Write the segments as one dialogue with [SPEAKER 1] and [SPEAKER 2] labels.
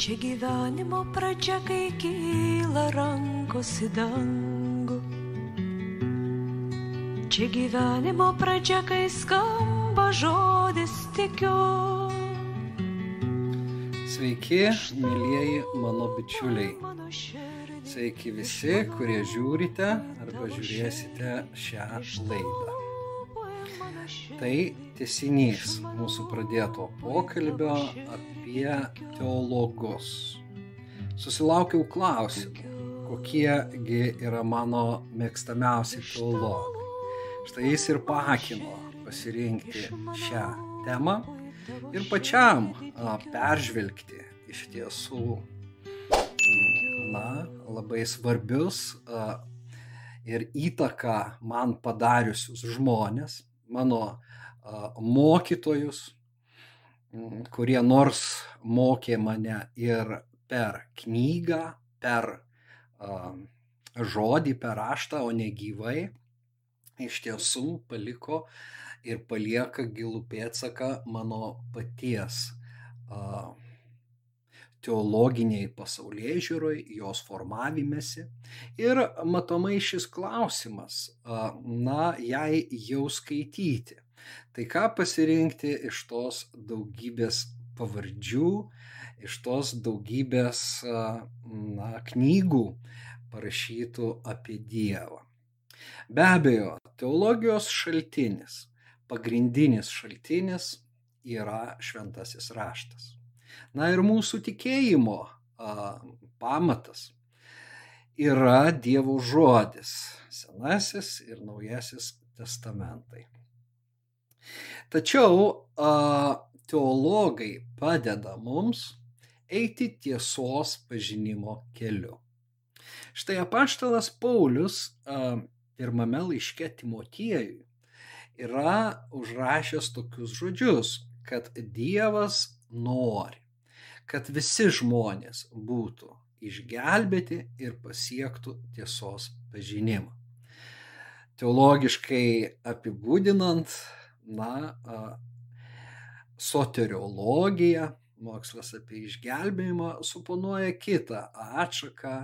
[SPEAKER 1] Čia gyvenimo pradžia, kai kyla rankos į dangų. Čia gyvenimo pradžia, kai skamba žodis tikiu.
[SPEAKER 2] Sveiki, mėlyjeji mano bičiuliai. Sveiki visi, kurie žiūrite arba žiūrėsite šią laidą. Tai tesinys mūsų pradėto pokalbio apie teologus. Susilaukiau klausimų, kokiegi yra mano mėgstamiausi teologai. Štai jis ir paakino pasirinkti šią temą ir pačiam a, peržvelgti iš tiesų na, labai svarbius a, ir įtaką man padariusius žmonės, mano a, mokytojus, kurie nors mokė mane ir per knygą, per a, žodį, per raštą, o ne gyvai, iš tiesų paliko ir palieka gilų pėdsaką mano paties a, teologiniai pasaulyje žiūroj, jos formavimėsi. Ir matomai šis klausimas, na, jai jau skaityti. Tai ką pasirinkti iš tos daugybės pavardžių, iš tos daugybės na, knygų parašytų apie Dievą. Be abejo, teologijos šaltinis, pagrindinis šaltinis yra šventasis raštas. Na ir mūsų tikėjimo a, pamatas yra Dievo žodis, senasis ir naujasis testamentai. Tačiau a, teologai padeda mums eiti tiesos pažinimo keliu. Štai apaštalas Paulius a, pirmame laiške Timotiejui yra užrašęs tokius žodžius, kad Dievas nori, kad visi žmonės būtų išgelbėti ir pasiektų tiesos pažinimą. Teologiškai apibūdinant, na, soteriologija, mokslas apie išgelbėjimą, suponuoja kitą atšaką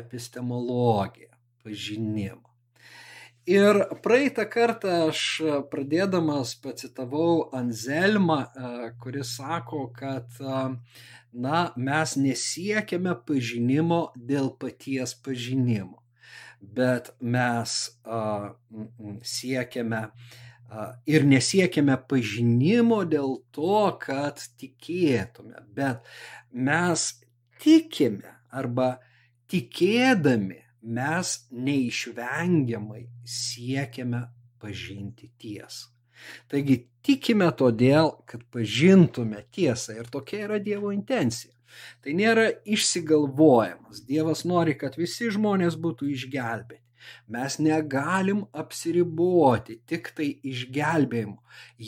[SPEAKER 2] epistemologiją, pažinimą. Ir praeitą kartą aš pradėdamas pacitavau Anzelmą, kuris sako, kad na, mes nesiekime pažinimo dėl paties pažinimo, bet mes a, siekiame a, ir nesiekime pažinimo dėl to, kad tikėtume, bet mes tikime arba tikėdami mes neišvengiamai siekiame pažinti tiesą. Taigi tikime todėl, kad pažintume tiesą ir tokia yra Dievo intencija. Tai nėra išsigalvojimas. Dievas nori, kad visi žmonės būtų išgelbėti. Mes negalim apsiriboti tik tai išgelbėjimu,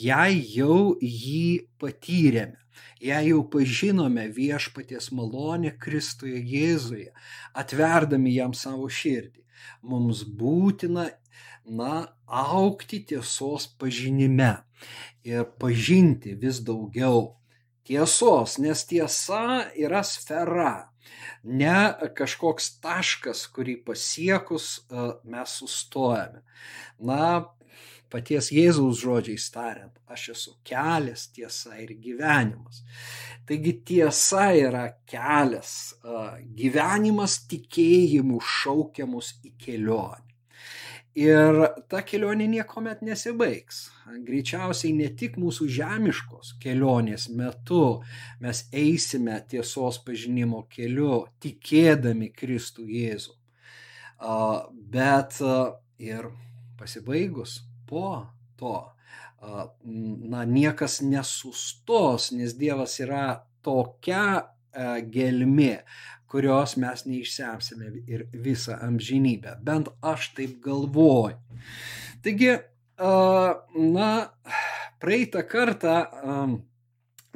[SPEAKER 2] jei jau jį patyrėme, jei jau pažinome viešpaties malonę Kristuje Jėzuje, atverdami jam savo širdį. Mums būtina, na, aukti tiesos pažinime ir pažinti vis daugiau tiesos, nes tiesa yra sfera ne kažkoks taškas, kurį pasiekus mes sustojame. Na, paties Jėzaus žodžiais tariant, aš esu kelias, tiesa ir gyvenimas. Taigi tiesa yra kelias, gyvenimas tikėjimu šaukiamus į kelionę. Ir ta kelionė niekuomet nesibaigs. Greičiausiai ne tik mūsų žemiškos kelionės metu mes eisime tiesos pažinimo keliu, tikėdami Kristų Jėzų, bet ir pasibaigus po to, na, niekas nesustos, nes Dievas yra tokia gelmi, kurios mes neišsemsime ir visą amžinybę. Bent aš taip galvoju. Taigi, na, praeitą kartą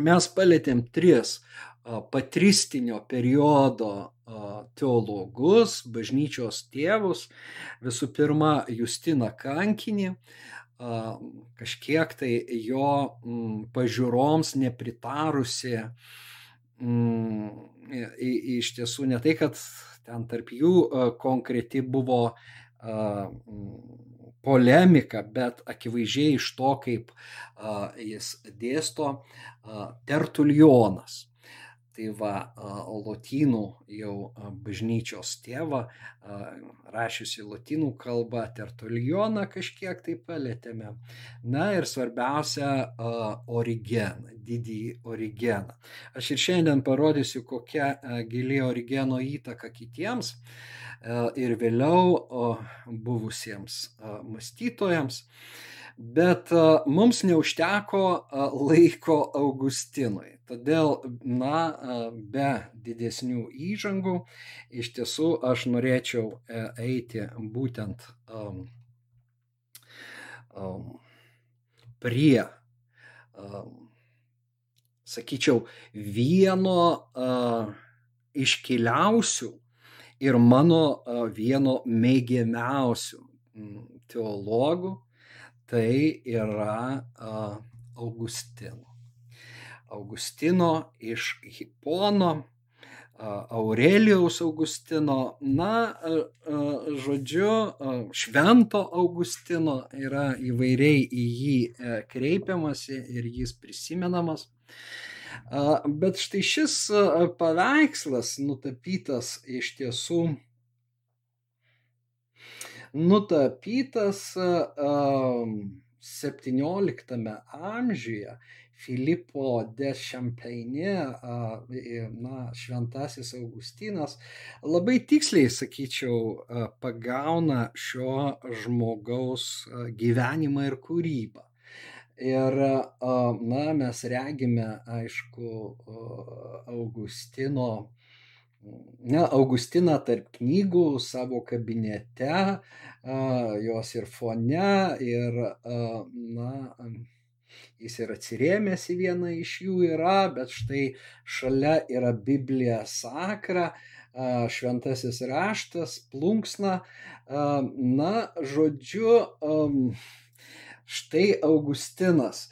[SPEAKER 2] mes palėtėm tris patristinio periodo teologus, bažnyčios tėvus, visų pirma, Justiną Kankinį, kažkiek tai jo pažiūroms nepritarusi mm, iš tiesų ne tai, kad ten tarp jų konkreti buvo mm, polemika, bet akivaizdžiai iš to, kaip jis dėsto Tertulionas tai va lotynų jau bažnyčios tėvą, rašiusi lotynų kalbą, tertulioną kažkiek tai palėtėme. Na ir svarbiausia, origeną, didįjį origeną. Aš ir šiandien parodysiu, kokia gili origeno įtaka kitiems ir vėliau buvusiems mąstytojams. Bet mums neužteko laiko Augustinui. Todėl, na, be didesnių įžangų, iš tiesų aš norėčiau e, eiti būtent um, um, prie, um, sakyčiau, vieno uh, iškiliausių ir mano uh, vieno mėgiamiausių teologų, tai yra uh, Augustino. Augustino iš Hipono, Aurelijaus Augustino, na, žodžiu, švento Augustino yra įvairiai į jį uh, kreipiamasi ir jis prisimenamas. Bet štai šis paveikslas nutapytas iš tiesų nutapytas XVII amžiuje Filipo de Champagne, na, šventasis Augustinas, labai tiksliai, sakyčiau, pagauna šio žmogaus gyvenimą ir kūrybą. Ir, na, mes regime, aišku, Augustino na, Augustiną tarp knygų savo kabinete, jos ir fone, ir, na, jis ir atsirėmęs į vieną iš jų yra, bet štai šalia yra Biblija sakra, šventasis raštas, plunksna, na, žodžiu, štai Augustinas.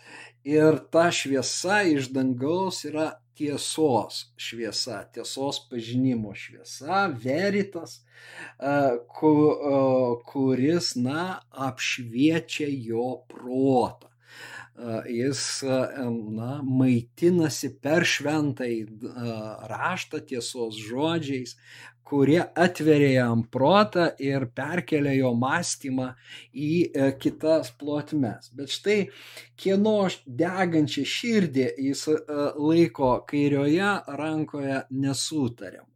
[SPEAKER 2] Ir ta šviesa iš dangaus yra tiesos šviesa, tiesos pažinimo šviesa, veritas, kuris, na, apšviečia jo protą. Jis, na, maitinasi per šventai raštą tiesos žodžiais, kurie atveria jam protą ir perkelia jo mąstymą į e, kitas plotmes. Bet štai kieno degančią širdį jis laiko kairioje rankoje nesutariam.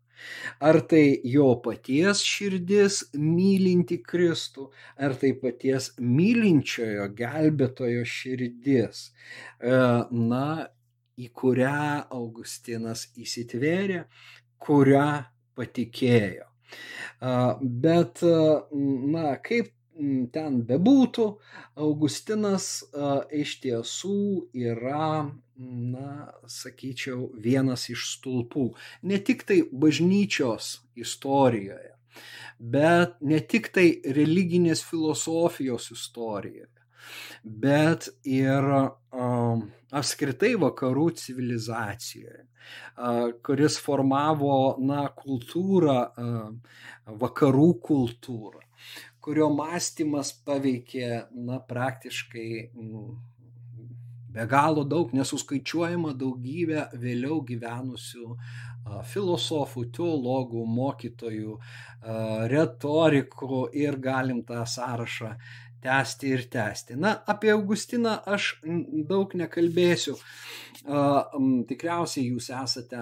[SPEAKER 2] Ar tai jo paties širdis mylinti Kristų, ar tai paties mylinčiojo gelbėtojo širdis, e, na, į kurią Augustinas įsitvėrė, kurią patikėjo. Bet, na, kaip ten bebūtų, Augustinas iš tiesų yra, na, sakyčiau, vienas iš stulpų. Ne tik tai bažnyčios istorijoje, bet ne tik tai religinės filosofijos istorijoje, bet ir um, apskritai vakarų civilizacijoje, uh, kuris formavo na, kultūrą, uh, vakarų kultūrą, kurio mąstymas paveikė na, praktiškai be galo daug, nesuskaičiuojama daugybė vėliau gyvenusių filosofų, teologų, mokytojų, retorikų ir galim tą sąrašą tęsti ir tęsti. Na, apie Augustiną aš daug nekalbėsiu. Tikriausiai jūs esate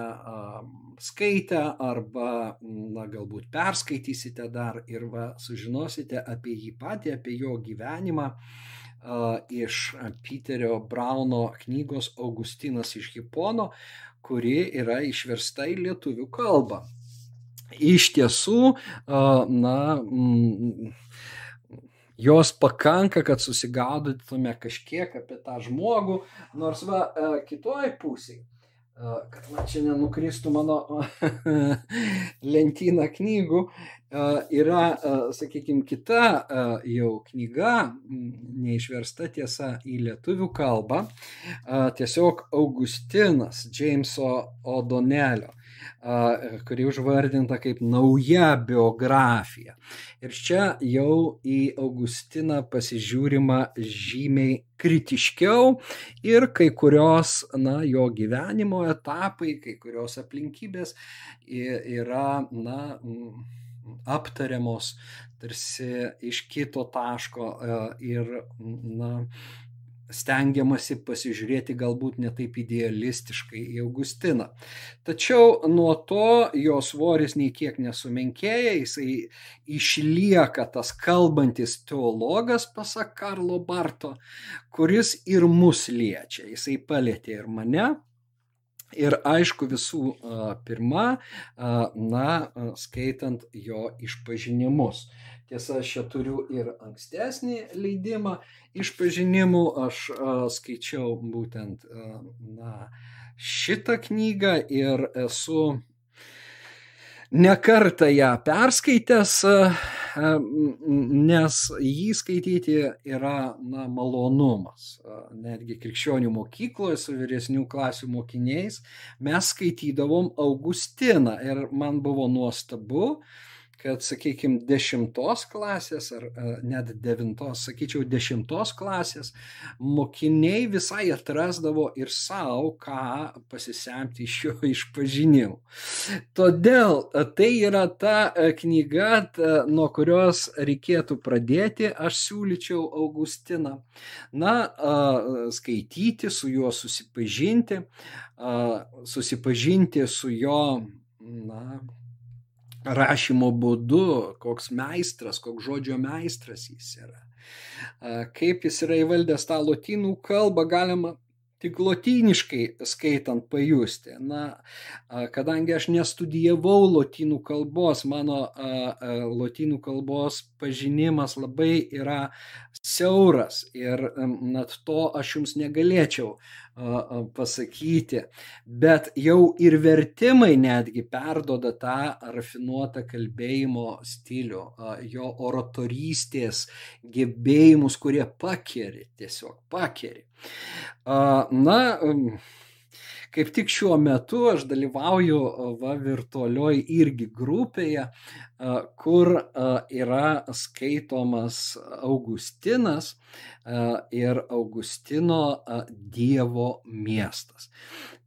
[SPEAKER 2] skaitę arba na, galbūt perskaitysite dar ir va, sužinosite apie jį patį, apie jo gyvenimą iš Peterio Brauno knygos Augustinas iš Hipono, kuri yra išversta į lietuvių kalbą. Iš tiesų, na, jos pakanka, kad susigaudytume kažkiek apie tą žmogų, nors va, e, kitoj pusėje kad man čia nenukristų mano lentyna knygų, yra, sakykime, kita jau knyga, neišversta tiesa į lietuvių kalbą, tiesiog Augustinas Jameso O'Donnellio kuri užvardinta kaip nauja biografija. Ir čia jau į Augustiną pasižiūrima žymiai kritiškiau ir kai kurios, na, jo gyvenimo etapai, kai kurios aplinkybės yra, na, aptariamos tarsi iš kito taško ir, na, stengiamasi pasižiūrėti galbūt netaip idealistiškai į Augustiną. Tačiau nuo to jo svoris nei kiek nesumenkėja, jisai išlieka tas kalbantis teologas, pasak Karlo Barto, kuris ir mus liečia. Jisai palėtė ir mane, Ir aišku, visų pirma, na, skaitant jo išpažinimus. Tiesa, aš čia turiu ir ankstesnį leidimą išpažinimų. Aš a, skaičiau būtent a, na, šitą knygą ir esu nekartą ją perskaitęs, a, nes jį skaityti yra na, malonumas. Netgi krikščionių mokykloje su vyresnių klasių mokiniais mes skaitydavom Augustiną ir man buvo nuostabu, kad, sakykime, dešimtos klasės ar net devintos, sakyčiau, dešimtos klasės mokiniai visai atrasdavo ir savo, ką pasisemti iš jo išpažinimų. Todėl tai yra ta knyga, ta, nuo kurios reikėtų pradėti, aš siūlyčiau Augustiną. Na, skaityti, su juo susipažinti, susipažinti su jo, na, rašymo būdu, koks meistras, koks žodžio meistras jis yra. Kaip jis yra įvaldęs tą lotynų kalbą, galima tik lotyniškai skaitant pajusti. Na, kadangi aš nestudijavau lotynų kalbos, mano lotynų kalbos pažinimas labai yra siauras ir net to aš jums negalėčiau pasakyti, bet jau ir vertimai netgi perdoda tą rafinuotą kalbėjimo stilių, jo oratorystės gebėjimus, kurie pakeri, tiesiog pakeri. Na, kaip tik šiuo metu aš dalyvauju va, virtualioj irgi grupėje, kur yra skaitomas Augustinas ir Augustino Dievo miestas.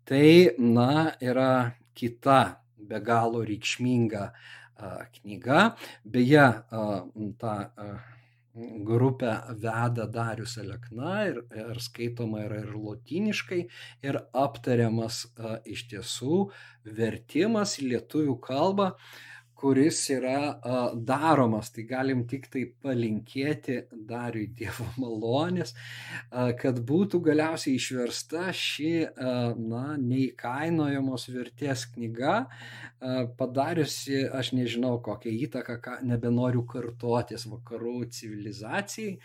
[SPEAKER 2] Tai, na, yra kita be galo reikšminga knyga. Beje, tą grupę veda Darius Alekna ir, ir skaitoma yra ir lotyniškai, ir aptariamas a, iš tiesų vertimas į lietuvių kalbą. A, kuris yra daromas. Tai galim tik tai palinkėti dariui Dievo malonės, kad būtų galiausiai išversta ši, na, neįkainojamos vertės knyga, padariusi, aš nežinau, kokią įtaką, ką nebenoriu kartotis vakarų civilizacijai,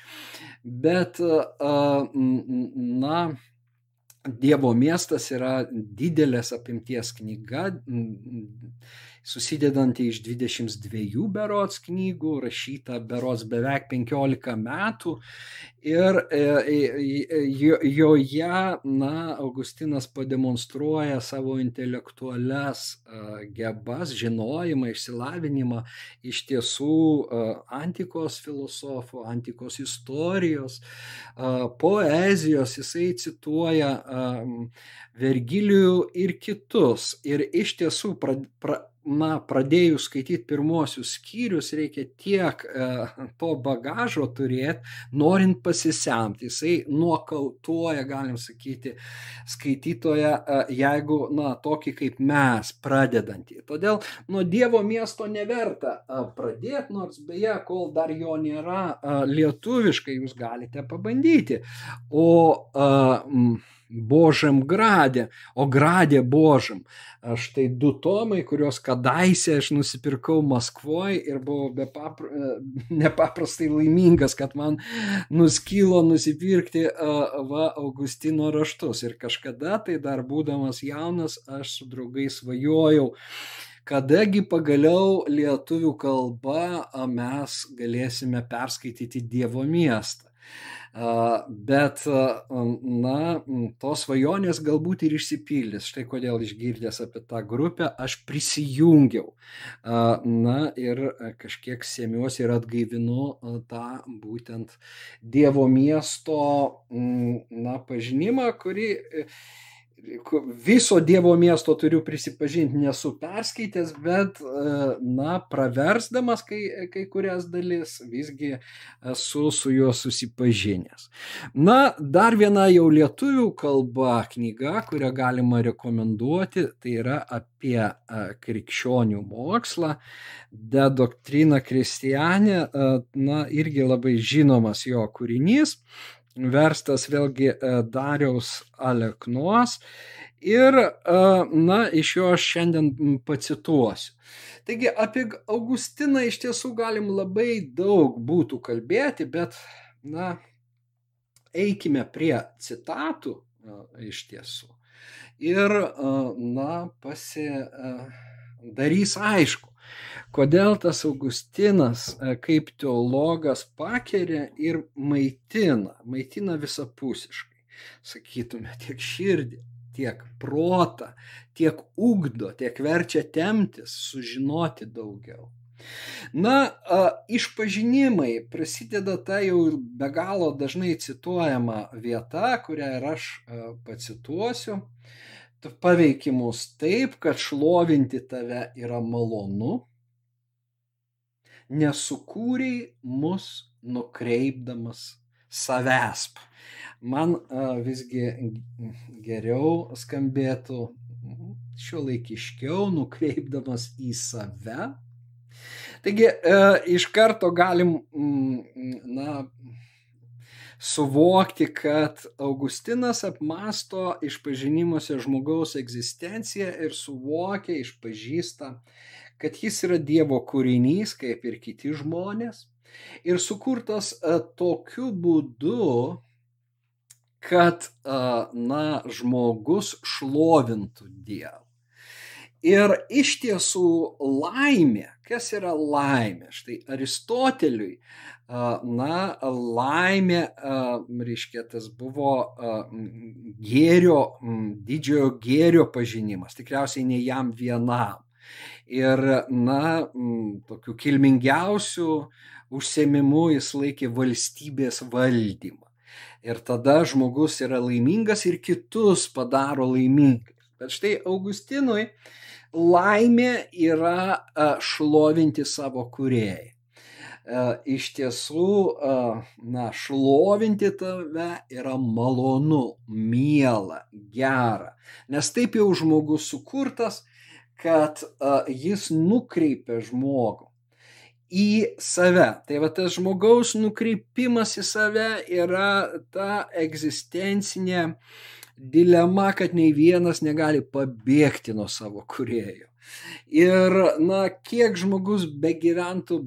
[SPEAKER 2] bet, na, Dievo miestas yra didelės apimties knyga, susidedanti iš 22 berots knygų, rašyta berots beveik 15 metų. Ir e, e, joje, na, Augustinas pademonstruoja savo intelektualias gebas, žinojimą, išsilavinimą iš tiesų antikos filosofų, antikos istorijos, poezijos, jisai cituoja Vergilijų ir kitus. Ir iš tiesų pra, pra, na, pradėjus skaityti pirmosius skyrius, reikia tiek e, to bagažo turėti, norint pasisemti. Jisai nuokautuoja, galim sakyti, skaitytoje, e, jeigu, na, tokį kaip mes, pradedantį. Todėl nuo Dievo miesto neverta e, pradėti, nors beje, kol dar jo nėra e, lietuviškai, jūs galite pabandyti. O e, Božem gradė, o gradė Božem. Aš tai du tomai, kuriuos kadaise aš nusipirkau Maskvoje ir buvau bepapra, e, nepaprastai laimingas, kad man nuskilo nusipirkti va, Augustino raštus. Ir kažkada, tai dar būdamas jaunas, aš su draugais svajojau kadagi pagaliau lietuvių kalba mes galėsime perskaityti Dievo miestą. Bet, na, tos svajonės galbūt ir išsipildys. Štai kodėl išgirdęs apie tą grupę aš prisijungiau. Na ir kažkiek sėmiuosi ir atgaivinu tą būtent Dievo miesto, na, pažinimą, kurį viso Dievo miesto turiu prisipažinti, nesu perskaitęs, bet, e, na, praversdamas kai, kai kurias dalis, visgi esu su juo susipažinęs. Na, dar viena jau lietuvių kalba knyga, kurią galima rekomenduoti, tai yra apie e, krikščionių mokslą, De Doctrina Kristianė, e, na, irgi labai žinomas jo kūrinys verstas vėlgi e, Dariaus Aleknos ir, e, na, iš jo aš šiandien pacituosiu. Taigi apie Augustiną iš tiesų galim labai daug būtų kalbėti, bet, na, eikime prie citatų e, iš tiesų. Ir, na, pasidarys aišku, Kodėl tas Augustinas e, kaip teologas pakeria ir maitina, maitina visapusiškai, sakytume, tiek širdį, tiek protą, tiek ugdo, tiek verčia temtis, sužinoti daugiau. Na, išpažinimai prasideda ta jau be galo dažnai cituojama vieta, kurią ir aš pacituosiu. Tu paveikimus taip, kad šlovinti tave yra malonu, nesukūrei mus nukreipdamas savęs. Man visgi geriau skambėtų šio laikiškiau, nukreipdamas į save. Taigi iš karto galim, na, suvokti, kad Augustinas apmasto išpažinimuose žmogaus egzistenciją ir suvokia, išpažįsta, kad jis yra Dievo kūrinys, kaip ir kiti žmonės, ir sukurtas e, tokiu būdu, kad, e, na, žmogus šlovintų Dievą. Ir iš tiesų laimė, kas yra laimė? Štai Aristoteliui, na, laimė, reiškia, tas buvo gėrio, didžiojo gėrio pažinimas, tikriausiai ne jam vienam. Ir, na, tokiu kilmingiausiu užsiemimu jis laikė valstybės valdymą. Ir tada žmogus yra laimingas ir kitus padaro laimingais. Bet štai Augustinui laimė yra šlovinti savo kuriejai. Iš tiesų, na, šlovinti tave yra malonu, miela, gera. Nes taip jau žmogus sukurtas, kad jis nukreipia žmogų į save. Tai va tas žmogaus nukreipimas į save yra ta egzistencinė dilema, kad nei vienas negali pabėgti nuo savo kurėjo. Ir, na, kiek žmogus begyventų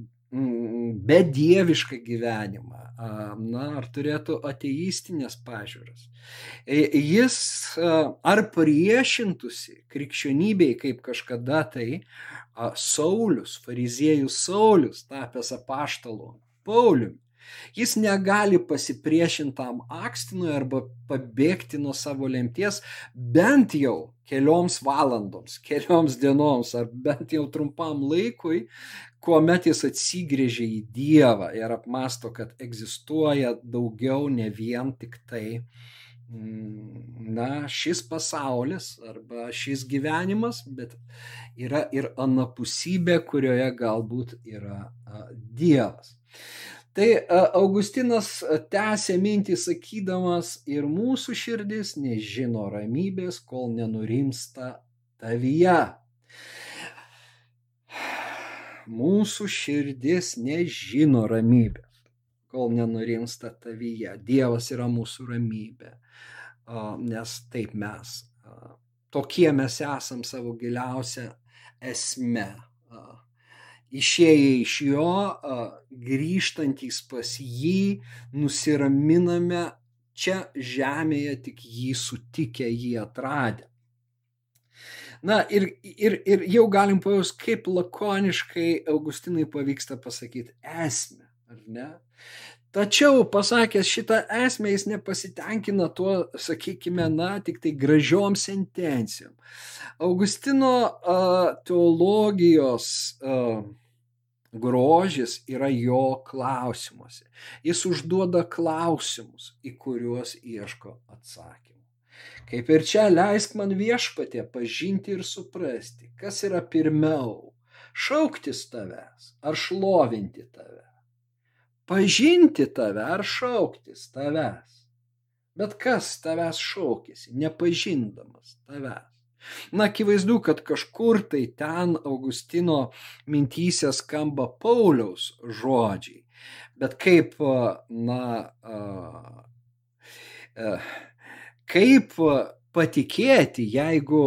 [SPEAKER 2] bedievišką gyvenimą, na, ar turėtų ateistinės pažiūras. E, jis ar priešintųsi krikščionybei kaip kažkada tai Saulis, fariziejus Saulis, tapęs apaštalu Pauliumi. Jis negali pasipriešintam akstinui arba pabėgti nuo savo lemties bent jau kelioms valandoms, kelioms dienoms ar bent jau trumpam laikui, kuomet jis atsigrėžia į Dievą ir apmasto, kad egzistuoja daugiau ne vien tik tai, mm, na, šis pasaulis arba šis gyvenimas, bet yra ir anapusybė, kurioje galbūt yra Dievas. Tai Augustinas tęsė mintį sakydamas ir mūsų širdis nežino ramybės, kol nenurimsta tavyje mūsų širdis nežino ramybės, kol nenurimsta tavyje. Dievas yra mūsų ramybė. nes taip mes, tokie mes esam savo giliausią esmę. Išėję iš jo, grįžtantys pas jį, nusiraminame čia žemėje tik jį sutikę, jį atradę. Na ir, ir, ir jau galim pajaus, kaip lakoniškai Augustinai pavyksta pasakyti esmę, ar ne? Tačiau pasakęs šitą esmę jis nepasitenkina tuo, sakykime, na, tik tai gražiom sentencijom. Augustino uh, teologijos uh, grožis yra jo klausimuose. Jis užduoda klausimus, į kuriuos ieško atsakymų. Kaip ir čia leisk man viešpatė pažinti ir suprasti, kas yra pirmiau - šauktis tavęs ar šlovinti tave pažinti tave ar šauktis tavęs. Bet kas tavęs šaukėsi, nepažindamas tavęs? Na, akivaizdu, kad kažkur tai ten Augustino mintysė skamba Pauliaus žodžiai. Bet kaip, na, kaip patikėti, jeigu,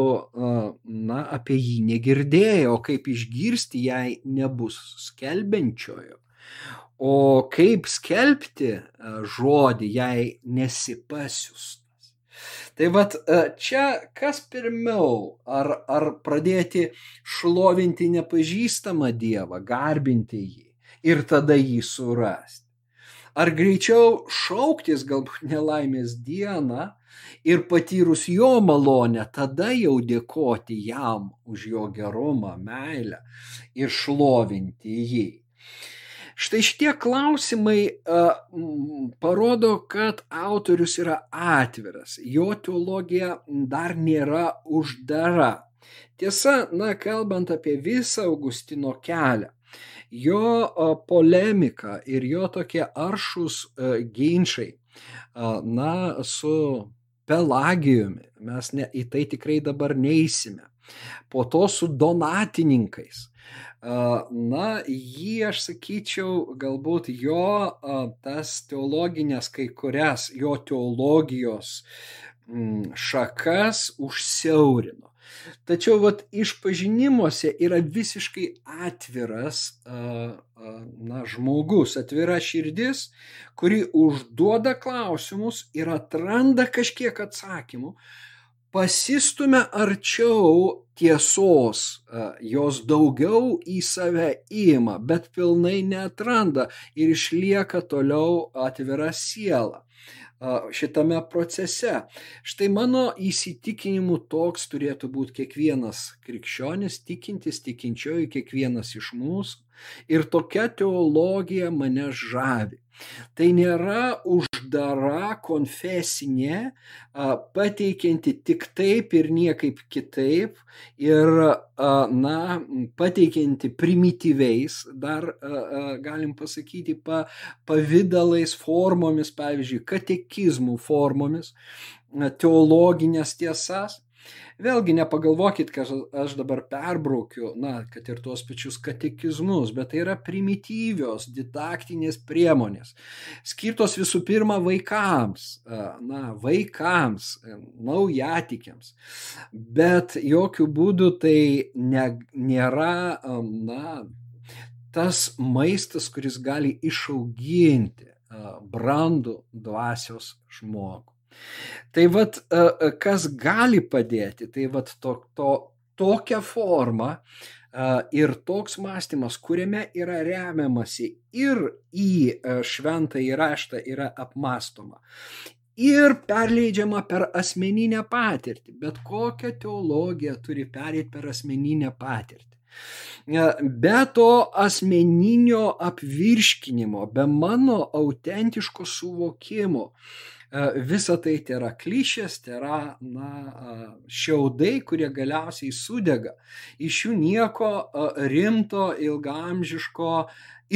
[SPEAKER 2] na, apie jį negirdėjo, kaip išgirsti, jei nebus skelbiančiojo. O kaip skelbti e, žodį, jei nesipasiustas? Tai vad e, čia kas pirmiau, ar, ar pradėti šlovinti nepažįstamą Dievą, garbinti jį ir tada jį surasti? Ar greičiau šauktis galbūt nelaimės dieną ir patyrus jo malonę, tada jau dėkoti jam už jo gerumą, meilę ir šlovinti jį? Štai šitie klausimai uh, parodo, kad autorius yra atviras, jo teologija dar nėra uždara. Tiesa, na, kalbant apie visą Augustino kelią, jo uh, polemika ir jo tokie aršus uh, ginčiai, na, su Pelagijumi, mes ne, į tai tikrai dabar neįsime. Po to su donatininkais, Na, jį aš sakyčiau, galbūt jo tas teologinės kai kurias, jo teologijos mm, šakas užsiaurino. Tačiau vat, išpažinimuose yra visiškai atviras na, žmogus, atvira širdis, kuri užduoda klausimus ir atranda kažkiek atsakymų, pasistumia arčiau tiesos, jos daugiau į save įima, bet pilnai netranda ir išlieka toliau atvira siela šitame procese. Štai mano įsitikinimu toks turėtų būti kiekvienas krikščionis, tikintis, tikinčioji, kiekvienas iš mūsų. Ir tokia teologija mane žavi. Tai nėra uždara konfesinė, pateikianti tik taip ir niekaip kitaip ir, na, pateikianti primityviais, dar galim pasakyti, pa, pavydalais formomis, pavyzdžiui, katekizmų formomis, teologinės tiesas Vėlgi nepagalvokit, kad aš dabar perbraukiu, na, kad ir tuos pačius katekizmus, bet tai yra primityvios didaktinės priemonės, skirtos visų pirma vaikams, na, vaikams, naujatikiams, bet jokių būdų tai ne, nėra, na, tas maistas, kuris gali išauginti brandų dvasios žmogų. Tai vad, e, e, kas gali padėti, tai vad to, to, tokia forma e, ir toks mąstymas, kuriame yra remiamasi ir į šventą įraštą yra apmastoma. Ir perleidžiama per asmeninę patirtį. Bet kokia teologija turi perėti per asmeninę patirtį. Be to asmeninio apvirškinimo, be mano autentiško suvokimo, visa tai tai yra klišės, tai yra na, šiaudai, kurie galiausiai sudega. Iš jų nieko rimto, ilgamžiško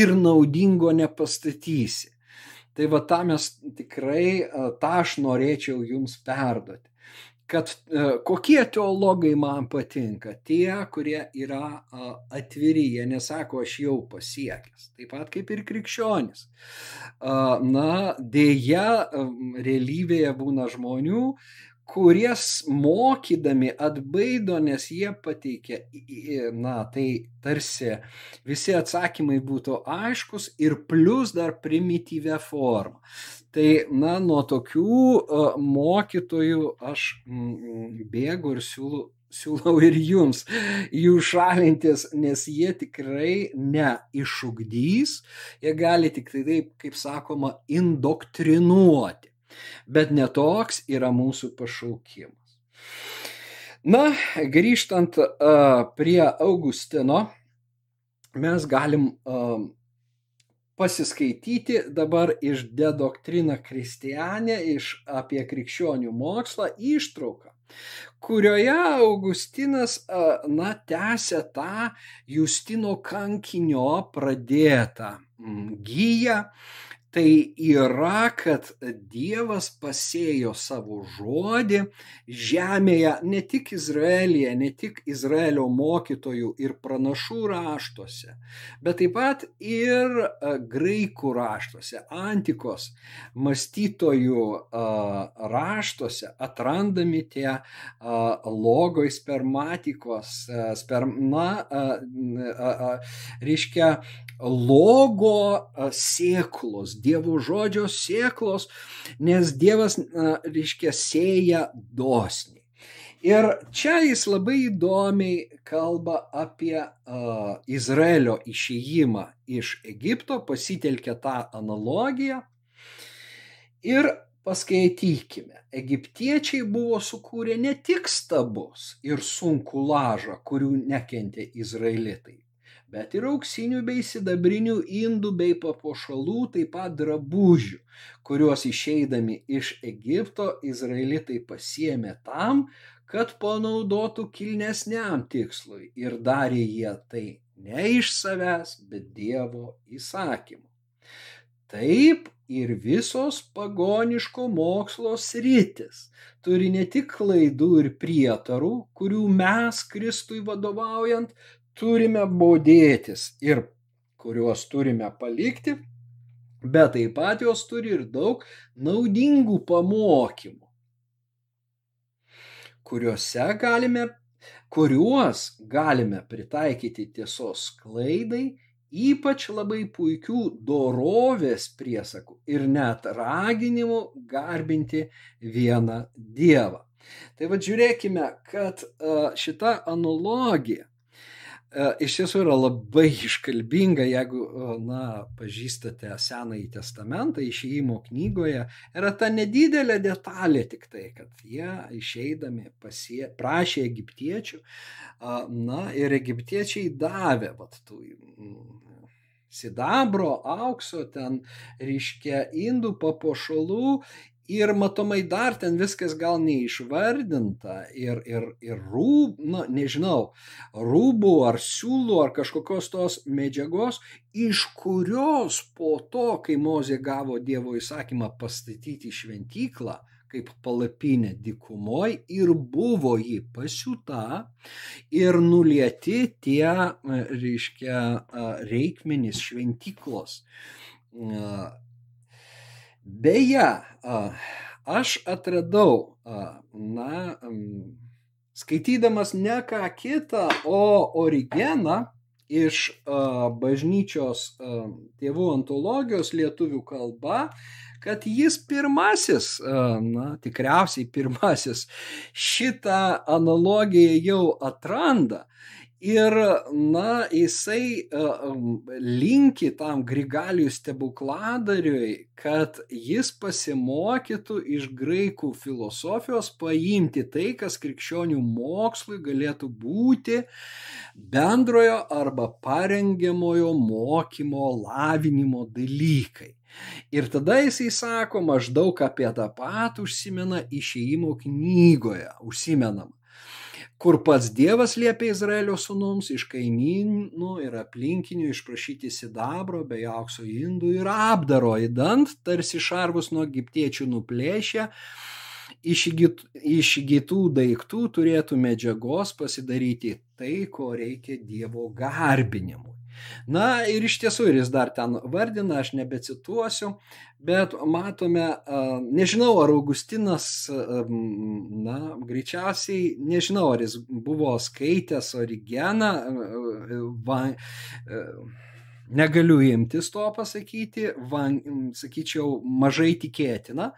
[SPEAKER 2] ir naudingo nepastatysi. Tai va tą mes tikrai, tą aš norėčiau jums perduoti. Kad e, kokie teologai man patinka. Tie, kurie yra atviri, jie nesako, aš jau pasiekęs. Taip pat kaip ir krikščionis. Na, dėja, realybėje būna žmonių, kurie mokydami atbaido, nes jie pateikia, na, tai tarsi visi atsakymai būtų aiškus ir plus dar primityvę formą. Tai, na, nuo tokių uh, mokytojų aš bėgu ir siūlau, siūlau ir jums jų šalintis, nes jie tikrai neišugdys, jie gali tik tai taip, kaip sakoma, indoktrinuoti. Bet netoks yra mūsų pašaukimas. Na, grįžtant uh, prie Augustino, mes galim uh, pasiskaityti dabar iš De Doctrina Christiane, iš apie krikščionių mokslą ištrauką, kurioje Augustinas, na, tęsia tą Justino kankinio pradėtą gyją tai yra, kad Dievas pasėjo savo žodį žemėje ne tik Izraelyje, ne tik Izraelio mokytojų ir pranašų raštuose, bet taip pat ir graikų raštuose, antikos mąstytojų raštuose atrandami tie logoj spermatikos, sperma, reiškia, logo sėklos, Dievo žodžio sėklos, nes Dievas, reiškia, sėja dosniai. Ir čia jis labai įdomiai kalba apie uh, Izraelio išėjimą iš Egipto, pasitelkia tą analogiją. Ir paskaitykime, egiptiečiai buvo sukūrę ne tik stabus ir sunku lažą, kurių nekentė izraelitai, bet ir auksinių bei sidabrinių indų bei papuošalų, taip pat drabužių, kuriuos išeidami iš Egipto izraelitai pasiemė tam, kad panaudotų kilnesniam tikslui ir darė jie tai ne iš savęs, bet Dievo įsakymu. Taip ir visos pagoniško mokslo sritis turi ne tik klaidų ir prietarų, kurių mes Kristui vadovaujant turime bodėtis ir kuriuos turime palikti, bet taip pat jos turi ir daug naudingų pamokymų, kuriuose galime, kuriuos galime pritaikyti tiesos klaidai, ypač labai puikių dorovės priesakų ir net raginimų garbinti vieną Dievą. Tai vad žiūrėkime, kad šita analogija iš tiesų yra labai iškalbinga, jeigu, e, na, pažįstate Senąjį testamentą, išėjimo knygoje, yra ta nedidelė detalė tik tai, kad jie išeidami pasie, prašė egiptiečių, na, ir egiptiečiai davė, vat, tų sidabro, aukso, ten, reiškia, indų papuošalų Ir matomai dar ten viskas gal neišvardinta ir, ir, ir rūb, na, nežinau, rūbų ar siūlų ar kažkokios tos medžiagos, iš kurios po to, kai Mozė gavo Dievo įsakymą pastatyti šventyklą, kaip palapinė dikumoj ir buvo jį pasiūta ir nulieti tie, reiškia, reikmenys šventyklos Beje, aš atradau, na, skaitydamas ne ką kitą, o Origeną iš bažnyčios tėvų antologijos lietuvių kalba, kad jis pirmasis, na, tikriausiai pirmasis šitą analogiją jau atranda Ir, na, jisai linki tam Grigalijų stebukladariui, kad jis pasimokytų iš graikų filosofijos paimti tai, kas krikščionių mokslui galėtų būti bendrojo arba parengiamojo mokymo, lavinimo dalykai. Ir tada jisai sako maždaug apie tą patį užsimena išėjimo knygoje, užsimenama kur pats Dievas liepia Izraelio sūnums iš kaimynų ir aplinkinių išprašyti sidabro bei aukso indų ir apdaro įdant, tarsi šarvus nuo egiptiečių nuplėšę iš įgytų daiktų turėtų medžiagos pasidaryti tai, ko reikia Dievo garbinimui. Na ir iš tiesų, ir jis dar ten vardina, aš nebecituosiu, bet matome, nežinau, ar Augustinas, na, greičiausiai, nežinau, ar jis buvo skaitęs Origeną, va, Negaliu imtis to pasakyti, van, sakyčiau, mažai tikėtina,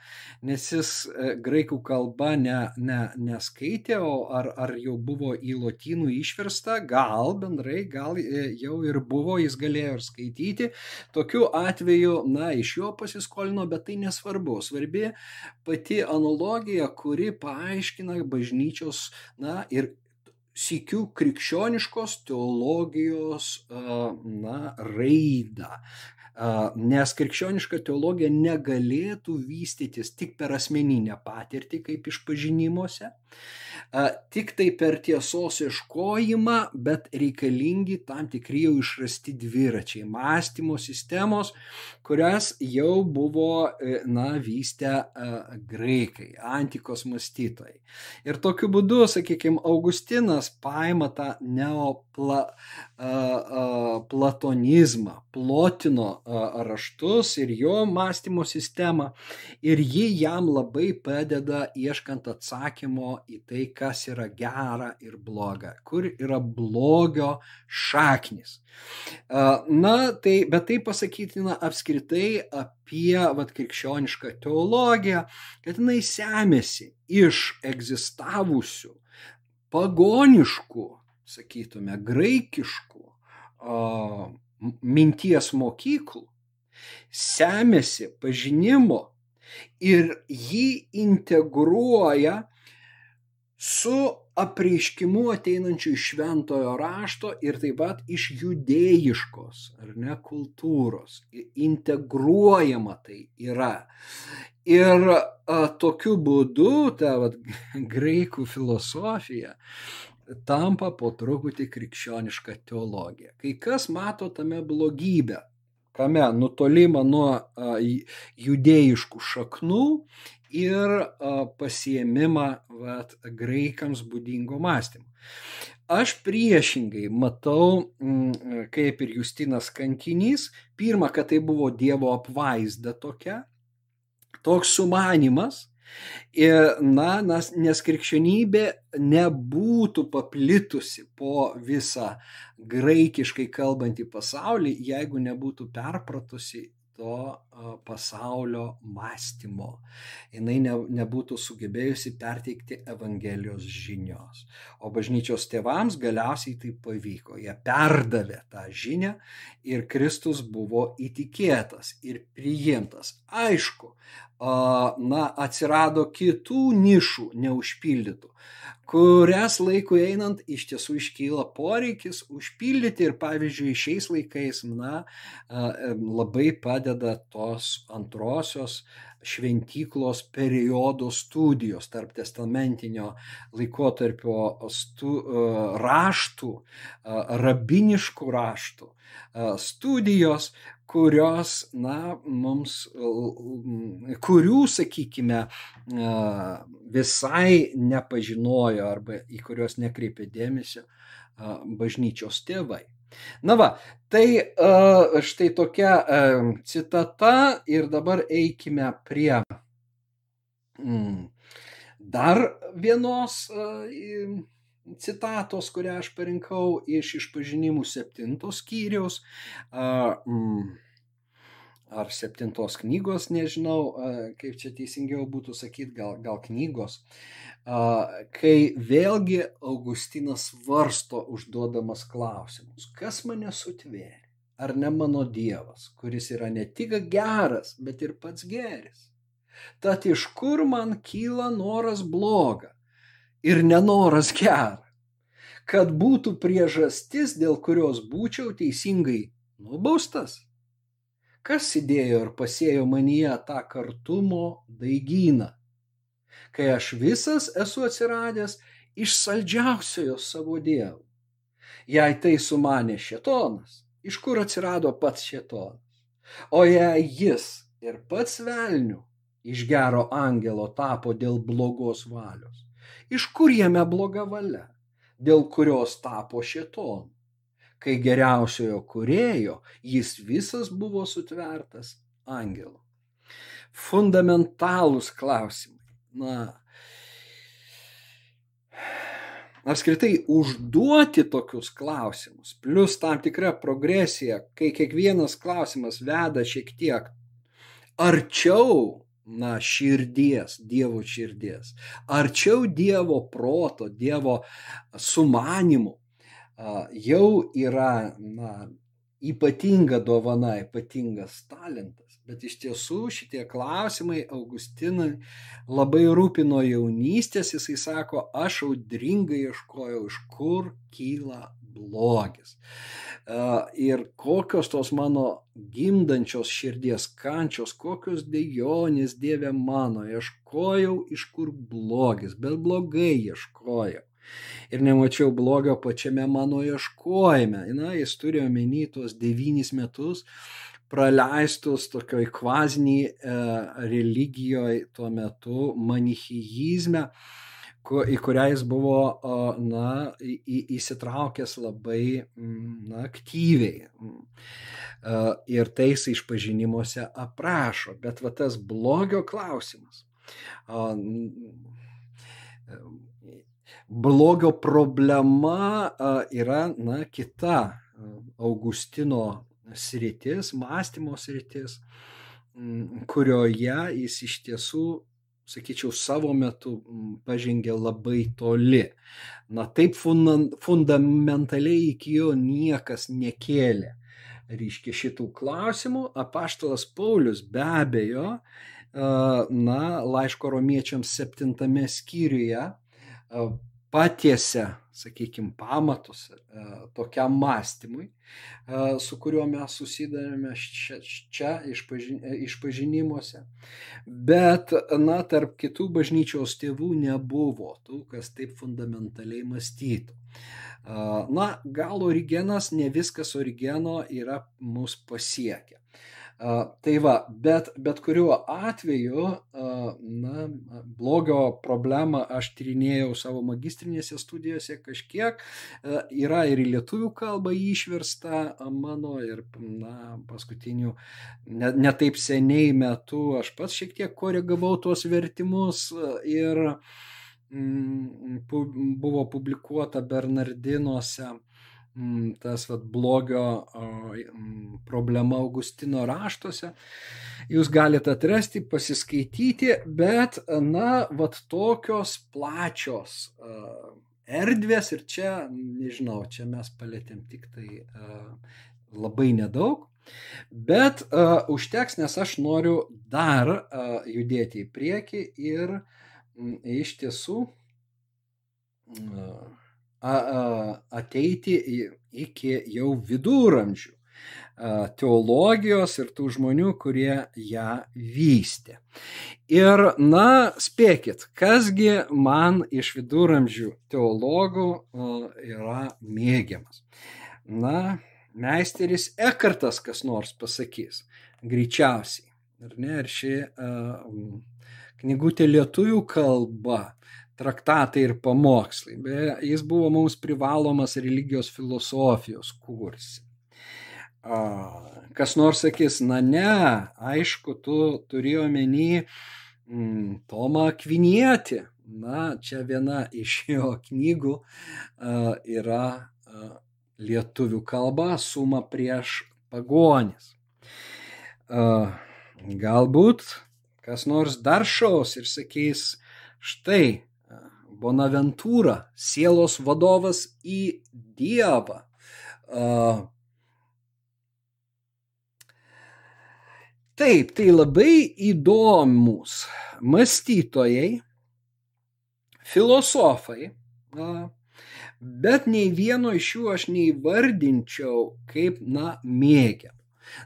[SPEAKER 2] nes jis e, graikų kalba ne, ne, neskaitė, o ar, ar jau buvo į lotynų išversta, gal bendrai, gal e, jau ir buvo, jis galėjo ir skaityti. Tokiu atveju, na, iš jo pasiskolino, bet tai nesvarbu. Svarbi pati analogija, kuri paaiškina bažnyčios, na, ir sykių krikščioniškos teologijos na, raidą. Nes krikščioniška teologija negalėtų vystytis tik per asmeninę patirtį, kaip išpažinimuose, tik tai per tiesos iškojimą, bet reikalingi tam tikri jau išrasti dviračiai, mąstymo sistemos, kurias jau buvo, e, na, vystę graikai, antikos mąstytojai. Ir tokiu būdu, sakykime, Augustinas paima tą neoplatonizmą, plotino raštus ir jo mąstymo sistemą ir ji jam labai padeda ieškant atsakymo į tai, kas yra gera ir bloga, kur yra blogio šaknis. Na, tai, bet tai pasakytina apskritai apie vat, krikščionišką teologiją, kad jinai semėsi iš egzistavusių pagoniškų, sakytume, graikiškų o, minties mokyklų, semėsi pažinimo ir jį integruoja su apreiškimu ateinančiu iš šventojo rašto ir taip pat iš judėjiškos, ar ne, kultūros. Integruojama tai yra. Ir a, tokiu būdu ta vat, graikų filosofija tampa po truputį krikščioniška teologija. Kai kas mato tame blogybę, kame nutolimą nuo a, judėjiškų šaknų ir pasiemimą vat, graikams būdingo mąstymo. Aš priešingai matau, kaip ir Justinas kankinys, pirmą, kad tai buvo Dievo apvaizda tokia, toks sumanimas, Na, nes, nes krikščionybė nebūtų paplitusi po visą graikiškai kalbantį pasaulį, jeigu nebūtų perpratusi to pasaulio mąstymo. Jis ne, nebūtų sugebėjusi perteikti Evangelijos žinios. O bažnyčios tėvams galiausiai tai pavyko. Jie perdavė tą žinią ir Kristus buvo įtikėtas ir priimtas. Aišku, na, atsirado kitų nišų neužpildytų kurias laikui einant iš tiesų iškyla poreikis užpildyti ir pavyzdžiui šiais laikais, na, labai padeda tos antrosios šventyklos periodo studijos tarp testamentinio laikotarpio stu, raštų, rabiniškų raštų studijos, kurios, na, mums, kurių, sakykime, visai nepažinojo arba į kuriuos nekreipė dėmesio bažnyčios tėvai. Na va, tai štai tokia citata ir dabar eikime prie mm, dar vienos citatos, kurią aš parinkau iš išpažinimų septintos skyriaus. Mm, ar septintos knygos, nežinau, kaip čia teisingiau būtų sakyti, gal, gal knygos, kai vėlgi Augustinas varsto užduodamas klausimus, kas mane sutvėrė, ar ne mano Dievas, kuris yra ne tik geras, bet ir pats geris. Tad iš kur man kyla noras bloga ir nenoras gerą, kad būtų priežastis, dėl kurios būčiau teisingai nubaustas? Kas įdėjo ir pasėjo manyje tą kartumo daigyną, kai aš visas esu atsiradęs iš saldžiausiojo savo dievų. Jei tai sumanė šetonas, iš kur atsirado pats šetonas? O jei jis ir pats velnių iš gero angelo tapo dėl blogos valios? Iš kur jame bloga valia, dėl kurios tapo šėtonu? Kai geriausiojo kurėjo jis visas buvo sutvertas angelo. Fundamentalūs klausimai. Na, apskritai užduoti tokius klausimus, plus tam tikra progresija, kai kiekvienas klausimas veda šiek tiek arčiau, na, širdies, Dievo širdies, arčiau Dievo proto, Dievo sumanimų, jau yra, na, ypatinga dovana, ypatingas talentas. Bet iš tiesų šitie klausimai Augustinai labai rūpino jaunystės, jisai sako, aš audringai ieškojau, iš kur kyla blogis. Ir kokios tos mano gimdančios širdies kančios, kokios dejonės Dieve mano, ieškojau, iš kur blogis, bet blogai ieškojau ir nemačiau blogio pačiame mano ieškojime. Na, jis turi omeny tuos devynis metus, praleistus tokioj kvaziniai e, religijoje tuo metu, manichijizme, į kurią jis buvo na, į, įsitraukęs labai na, aktyviai. E, ir tai jis išpažinimuose aprašo. Bet va tas blogio klausimas. Blogio problema yra na, kita Augustino sritis, mąstymo sritis, kurioje jis iš tiesų, sakyčiau, savo metu pažengė labai toli. Na taip fundamentaliai iki jo niekas nekėlė. Reiškia šitų klausimų, apaštalas Paulius be abejo, na, laiško romiečiams septintame skyriuje patiesia, sakykime, pamatus e, tokiam mąstymui, e, su kuriuo mes susidarėme čia, čia išpažinimuose. Bet, na, tarp kitų bažnyčios tėvų nebuvo tų, kas taip fundamentaliai mąstytų. E, na, gal origenas, ne viskas origeno yra mus pasiekę. Tai va, bet, bet kuriuo atveju, na, blogio problemą aš tyrinėjau savo magistrinėse studijose kažkiek, yra ir į lietuvių kalbą išversta mano ir, na, paskutinių, netaip ne seniai metų aš pats šiek tiek koregavau tuos vertimus ir mm, buvo publikuota Bernardinuose tas vat, blogio mm, problema Augustino raštuose. Jūs galite atrasti, pasiskaityti, bet, na, vat tokios plačios erdvės ir čia, nežinau, čia mes palėtėm tik tai labai nedaug, bet užteks, nes aš noriu dar judėti į priekį ir mm, iš tiesų ateiti iki jau viduramžių teologijos ir tų žmonių, kurie ją vystė. Ir, na, spėkit, kasgi man iš viduramžių teologų yra mėgiamas. Na, meisteris Ekartas kas nors pasakys, greičiausiai. Ar ne, ir ši uh, knygutė lietuvių kalba traktatai ir pamokslai. Beje, jis buvo mums privalomas religijos filosofijos kursi. Kas nors sakys, na ne, aišku, tu turi omeny mm, Tomą Kvinietį. Na, čia viena iš jo knygų uh, yra uh, lietuvių kalba suma prieš pagonis. Uh, galbūt kas nors dar šaus ir sakys, štai Bonaventūra, sielos vadovas į Dievą. Taip, tai labai įdomus mąstytojai, filosofai, bet nei vieno iš jų aš neįvardinčiau kaip, na, mėgiam.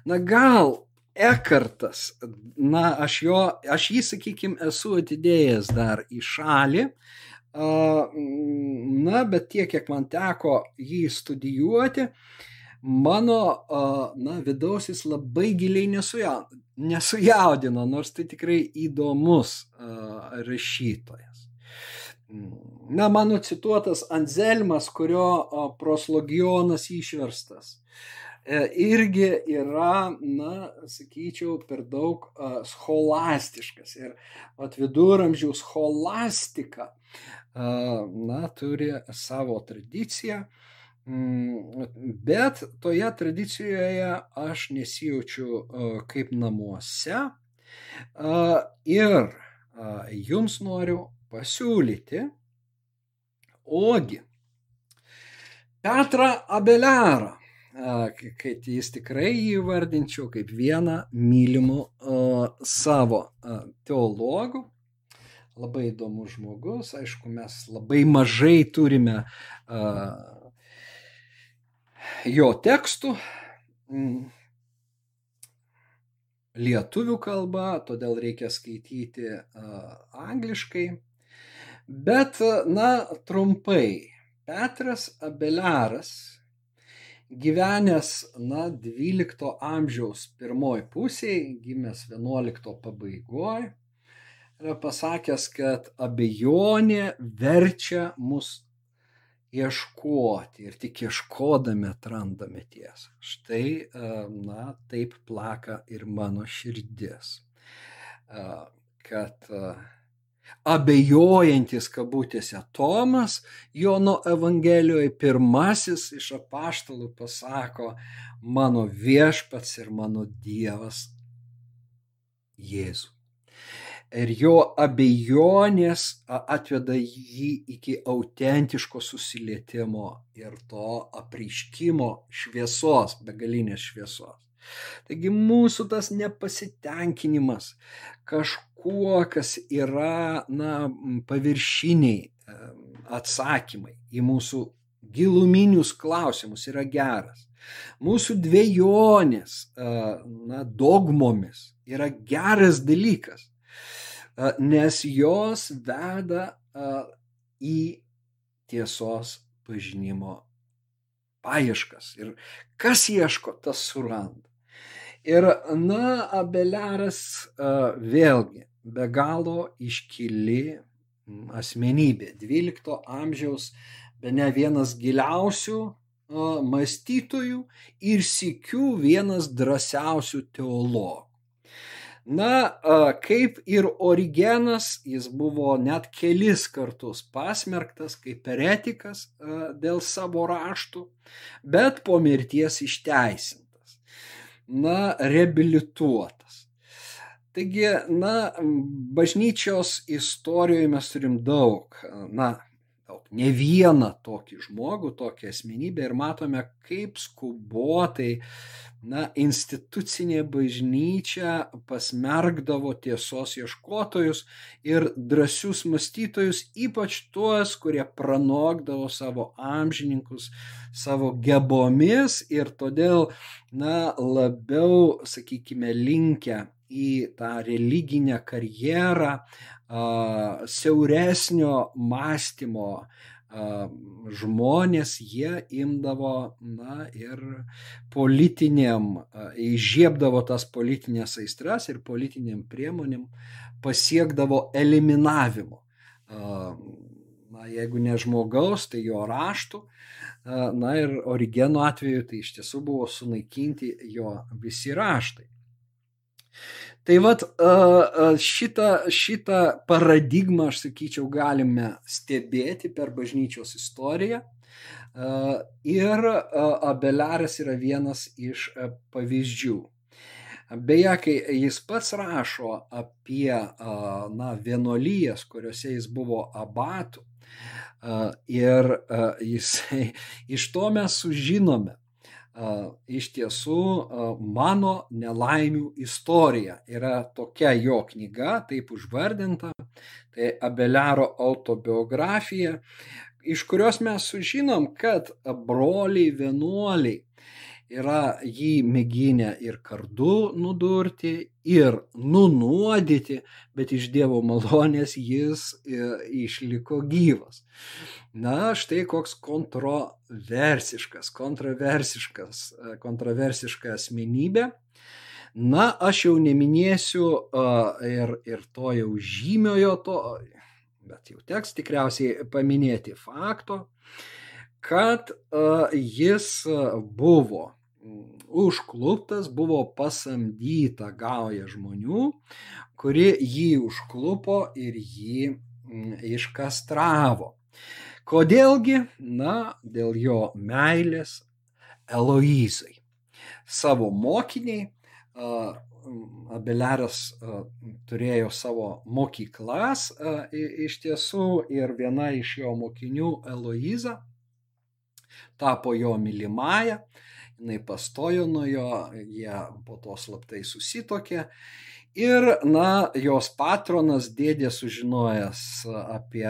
[SPEAKER 2] Na, gal Ekartas, na, aš jo, aš jį, sakykime, esu atidėjęs dar į šalį, Na, bet tiek, kiek man teko jį studijuoti, mano na, vidaus jis labai giliai nesujaudino, nors tai tikrai įdomus rašytojas. Na, mano cituotas Anzelmas, kurio proslogionas išverstas, e, irgi yra, na, sakyčiau, per daug scholastiškas. Ir at viduramžių scholastika, na, turi savo tradiciją Mm, bet toje tradicijoje aš nesijaučiu kaip namuose ir jums noriu pasiūlyti, ogi Petrą Abelerą, kad jis tikrai jį vardinčiau kaip vieną mylimų savo teologų. Labai įdomus žmogus, aišku, mes labai mažai turime uh, jo tekstų mm, lietuvių kalba, todėl reikia skaityti angliškai. Bet, na, trumpai, Petras Abeliaras, gyvenęs, na, 12 amžiaus pirmoji pusėje, gimęs 11 pabaigoje, yra pasakęs, kad abejonė verčia mus ieškoti ir tik ieškodami atrandame tiesą. Štai, e, na, taip plaka ir mano širdis, e, kad e, abejojantis kabutėse Tomas Jono Evangelijoje pirmasis iš apaštalų pasako, mano viešpats ir mano Dievas Jėzus ir jo abejonės atveda jį iki autentiško susilietimo ir to apreiškimo šviesos, begalinės šviesos. Taigi mūsų tas nepasitenkinimas kažkuo, kas yra na, paviršiniai atsakymai į mūsų giluminius klausimus yra geras. Mūsų dviejonės na, dogmomis yra geras dalykas nes jos veda į tiesos pažinimo paieškas. Ir kas ieško, tas suranda. Ir, na, Abeliaras vėlgi be galo iškili asmenybė. 12 amžiaus be ne vienas giliausių mąstytojų ir sikių vienas drąsiausių teologų. Na, kaip ir Origenas, jis buvo net kelis kartus pasmerktas kaip eretikas dėl savo raštų, bet po mirties išteisintas. Na, reabilituotas. Taigi, na, bažnyčios istorijoje mes turim daug, na, ne vieną tokį žmogų, tokią asmenybę ir matome, kaip skubotai na, institucinė bažnyčia pasmergdavo tiesos ieškotojus ir drąsius mąstytojus, ypač tuos, kurie pranokdavo savo amžininkus savo gebomis ir todėl, na, labiau, sakykime, linkę į tą religinę karjerą, siauresnio mąstymo, žmonės jie imdavo, na ir politiniam, įžiebdavo tas politinės aistras ir politiniam priemonėm pasiekdavo eliminavimo. Na, jeigu ne žmogaus, tai jo raštų. Na ir Origeno atveju tai iš tiesų buvo sunaikinti jo visi raštai. Tai vad šitą, šitą paradigmą, aš sakyčiau, galime stebėti per bažnyčios istoriją. Ir Abeliaras yra vienas iš pavyzdžių. Beje, kai jis pats rašo apie na, vienuolyjas, kuriuose jis buvo abatų, ir jisai, iš to mes sužinome, iš tiesų mano nelaimių istorija yra tokia jo knyga, taip užvardinta, tai Abeliaro autobiografija, iš kurios mes sužinom, kad broliai vienuoliai yra jį mėginę ir kardu nudurti, ir nunuodyti, bet iš Dievo malonės jis e, išliko gyvas. Na, štai koks kontroversiškas, kontroversiškas, e, kontroversiška asmenybė. Na, aš jau neminėsiu uh, ir, ir to jau žymiojo to, bet jau teks tikriausiai paminėti fakto, kad uh, jis buvo užkluptas, buvo pasamdyta gauja žmonių, kuri jį užklupo ir jį mm, iškastravo. Kodėlgi? Na, dėl jo meilės Eloizai. Savo mokiniai, Abeleras turėjo savo mokyklas iš tiesų ir viena iš jo mokinių Eloiza tapo jo mylimąją jinai pastojo nuo jo, jie po to slaptai susitokė. Ir, na, jos patronas dėdė sužinojęs apie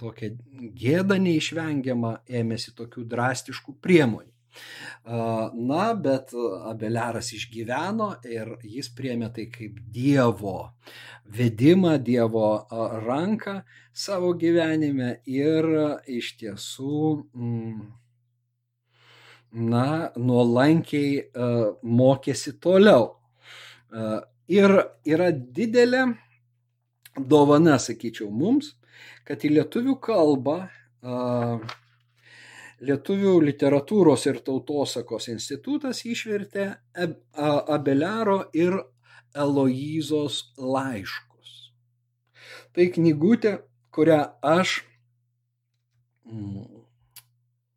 [SPEAKER 2] tokią gėdą neišvengiamą, ėmėsi tokių drastiškų priemonių. Na, bet Abeliaras išgyveno ir jis priemė tai kaip Dievo vedimą, Dievo ranką savo gyvenime ir iš tiesų mm, na, nuolankiai uh, mokėsi toliau. Uh, ir yra didelė dovana, sakyčiau, mums, kad į lietuvių kalbą uh, Lietuvių literatūros ir tautosakos institutas išvertė Abeliaro ir Eloizos laiškus. Tai knygutė, kurią aš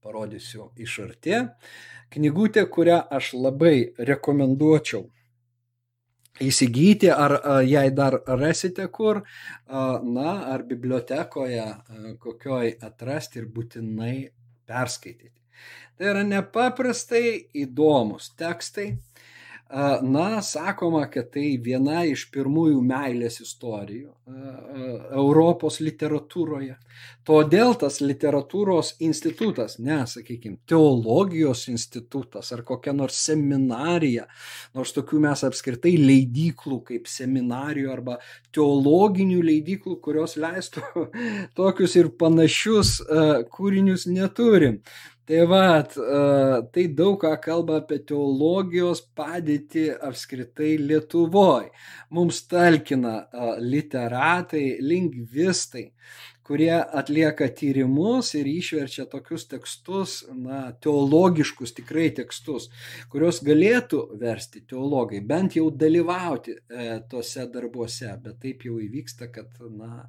[SPEAKER 2] parodysiu iš arti. Knygutė, kurią aš labai rekomenduočiau įsigyti, ar jei dar rasite kur, na, ar bibliotekoje kokioj atrasti ir būtinai perskaityti. Tai yra nepaprastai įdomus tekstai, Na, sakoma, kad tai viena iš pirmųjų meilės istorijų Europos literatūroje. Todėl tas literatūros institutas, ne, sakykime, teologijos institutas ar kokia nors seminarija, nors tokių mes apskritai leidyklų kaip seminarijų arba teologinių leidyklų, kurios leistų tokius ir panašius kūrinius neturim. Tai va, tai daug ką kalba apie teologijos padėtį apskritai Lietuvoje. Mums talkina literatai, lingvistai, kurie atlieka tyrimus ir išverčia tokius tekstus, na, teologiškus tikrai tekstus, kuriuos galėtų versti teologai, bent jau dalyvauti e, tose darbuose, bet taip jau įvyksta, kad, na,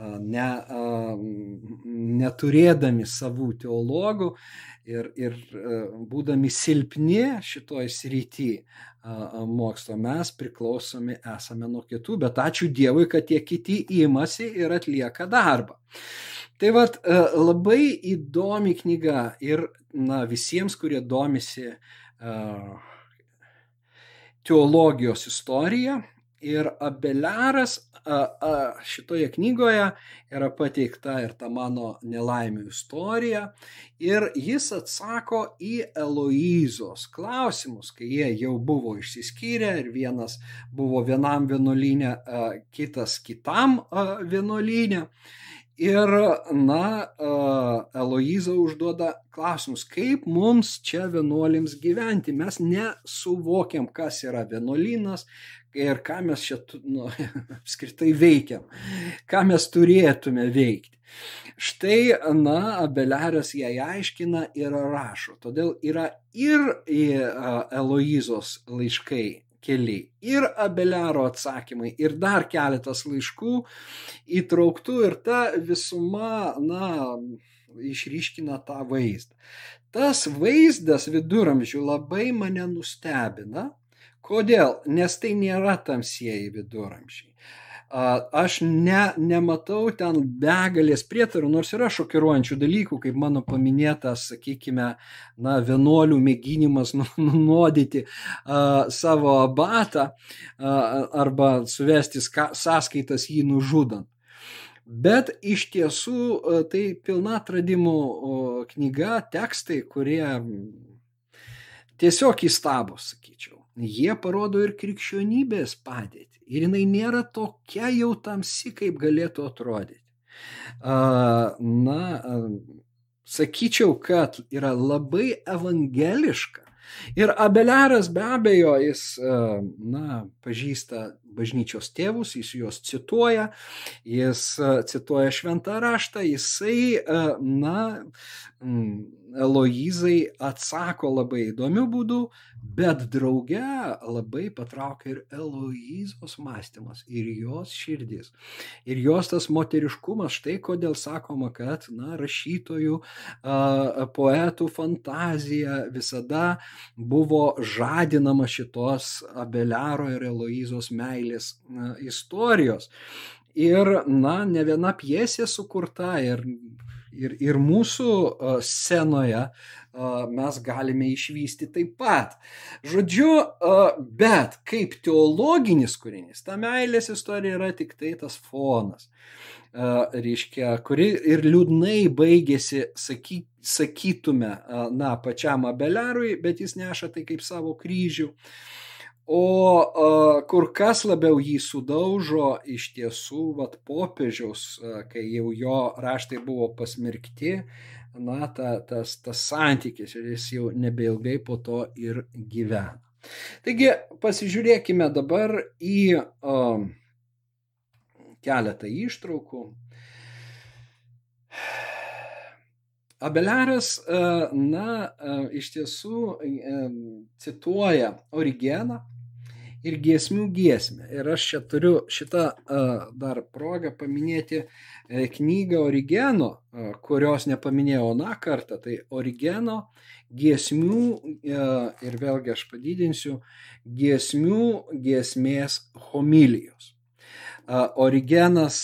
[SPEAKER 2] ne, neturėdami savų teologų ir, ir būdami silpni šitoj srity mokslo, mes priklausomi esame nuo kitų, bet ačiū Dievui, kad tie kiti įmasi ir atlieka darbą. Tai vad labai įdomi knyga ir na, visiems, kurie domisi teologijos istorija, Ir Abeliaras šitoje knygoje yra pateikta ir ta mano nelaimių istorija. Ir jis atsako į Eloizos klausimus, kai jie jau buvo išsiskyrę ir vienas buvo vienam vienuolynė, kitas kitam vienuolynė. Ir, na, Eloiza užduoda klausimus, kaip mums čia vienuolims gyventi. Mes nesuvokiam, kas yra vienuolynas, ir ką mes čia nu, apskritai veikiam, ką mes turėtume veikti. Štai, na, Abeliaras ją aiškina ir rašo. Todėl yra ir Eloizos laiškai keliai, ir Abeliaro atsakymai, ir dar keletas laiškų įtrauktų ir ta visuma, na, išryškina tą vaizdą. Tas vaizdas viduramžių labai mane nustebina, Kodėl? Nes tai nėra tamsieji viduramžiai. Aš ne, nematau ten begalės prietarų, nors yra šokiruojančių dalykų, kaip mano paminėtas, sakykime, na, vienuolių mėginimas nu, nunuodyti uh, savo abatą uh, arba suvesti ska, sąskaitas jį nužudant. Bet iš tiesų tai pilna atradimų knyga, tekstai, kurie tiesiog įstabus, sakyčiau. Jie parodo ir krikščionybės padėtį. Ir jinai nėra tokia jau tamsi, kaip galėtų atrodyti. Na, sakyčiau, kad yra labai evangeliška. Ir Abeliaras be abejo, jis, na, pažįsta bažnyčios tėvus, jis juos cituoja, jis cituoja šventą raštą, jisai, na, Eloizai atsako labai įdomiu būdu, bet drauge labai patraukia ir Eloizos mąstymas, ir jos širdis, ir jos tas moteriškumas, štai kodėl sakoma, kad na, rašytojų, poetų fantazija visada buvo žadinama šitos Abeliaro ir Eloizos meilės istorijos. Ir, na, ne viena pjesė sukurta ir ir, ir mūsų scenoje mes galime išvysti taip pat. Žodžiu, bet kaip teologinis kūrinys, ta meilės istorija yra tik tai tas fonas, reiškia, kuri ir liūdnai baigėsi, saky, sakytume, na, pačiam Abelarui, bet jis neša tai kaip savo kryžių. O kur kas labiau jį sudaužo iš tiesų vat, popiežiaus, kai jau jo raštai buvo pasmirkti, na, ta, tas, tas santykis ir jis jau nebeilgai po to ir gyvena. Taigi pasižiūrėkime dabar į a, keletą ištraukų. Abeliaras, na, iš tiesų cituoja Origeną, ir giesmių giesmę. Ir aš čia turiu šitą dar progą paminėti e, knygą Origeno, kurios nepaminėjau na kartą. Tai Origeno giesmių e, ir vėlgi aš padidinsiu giesmių giesmės homilijos. Origenas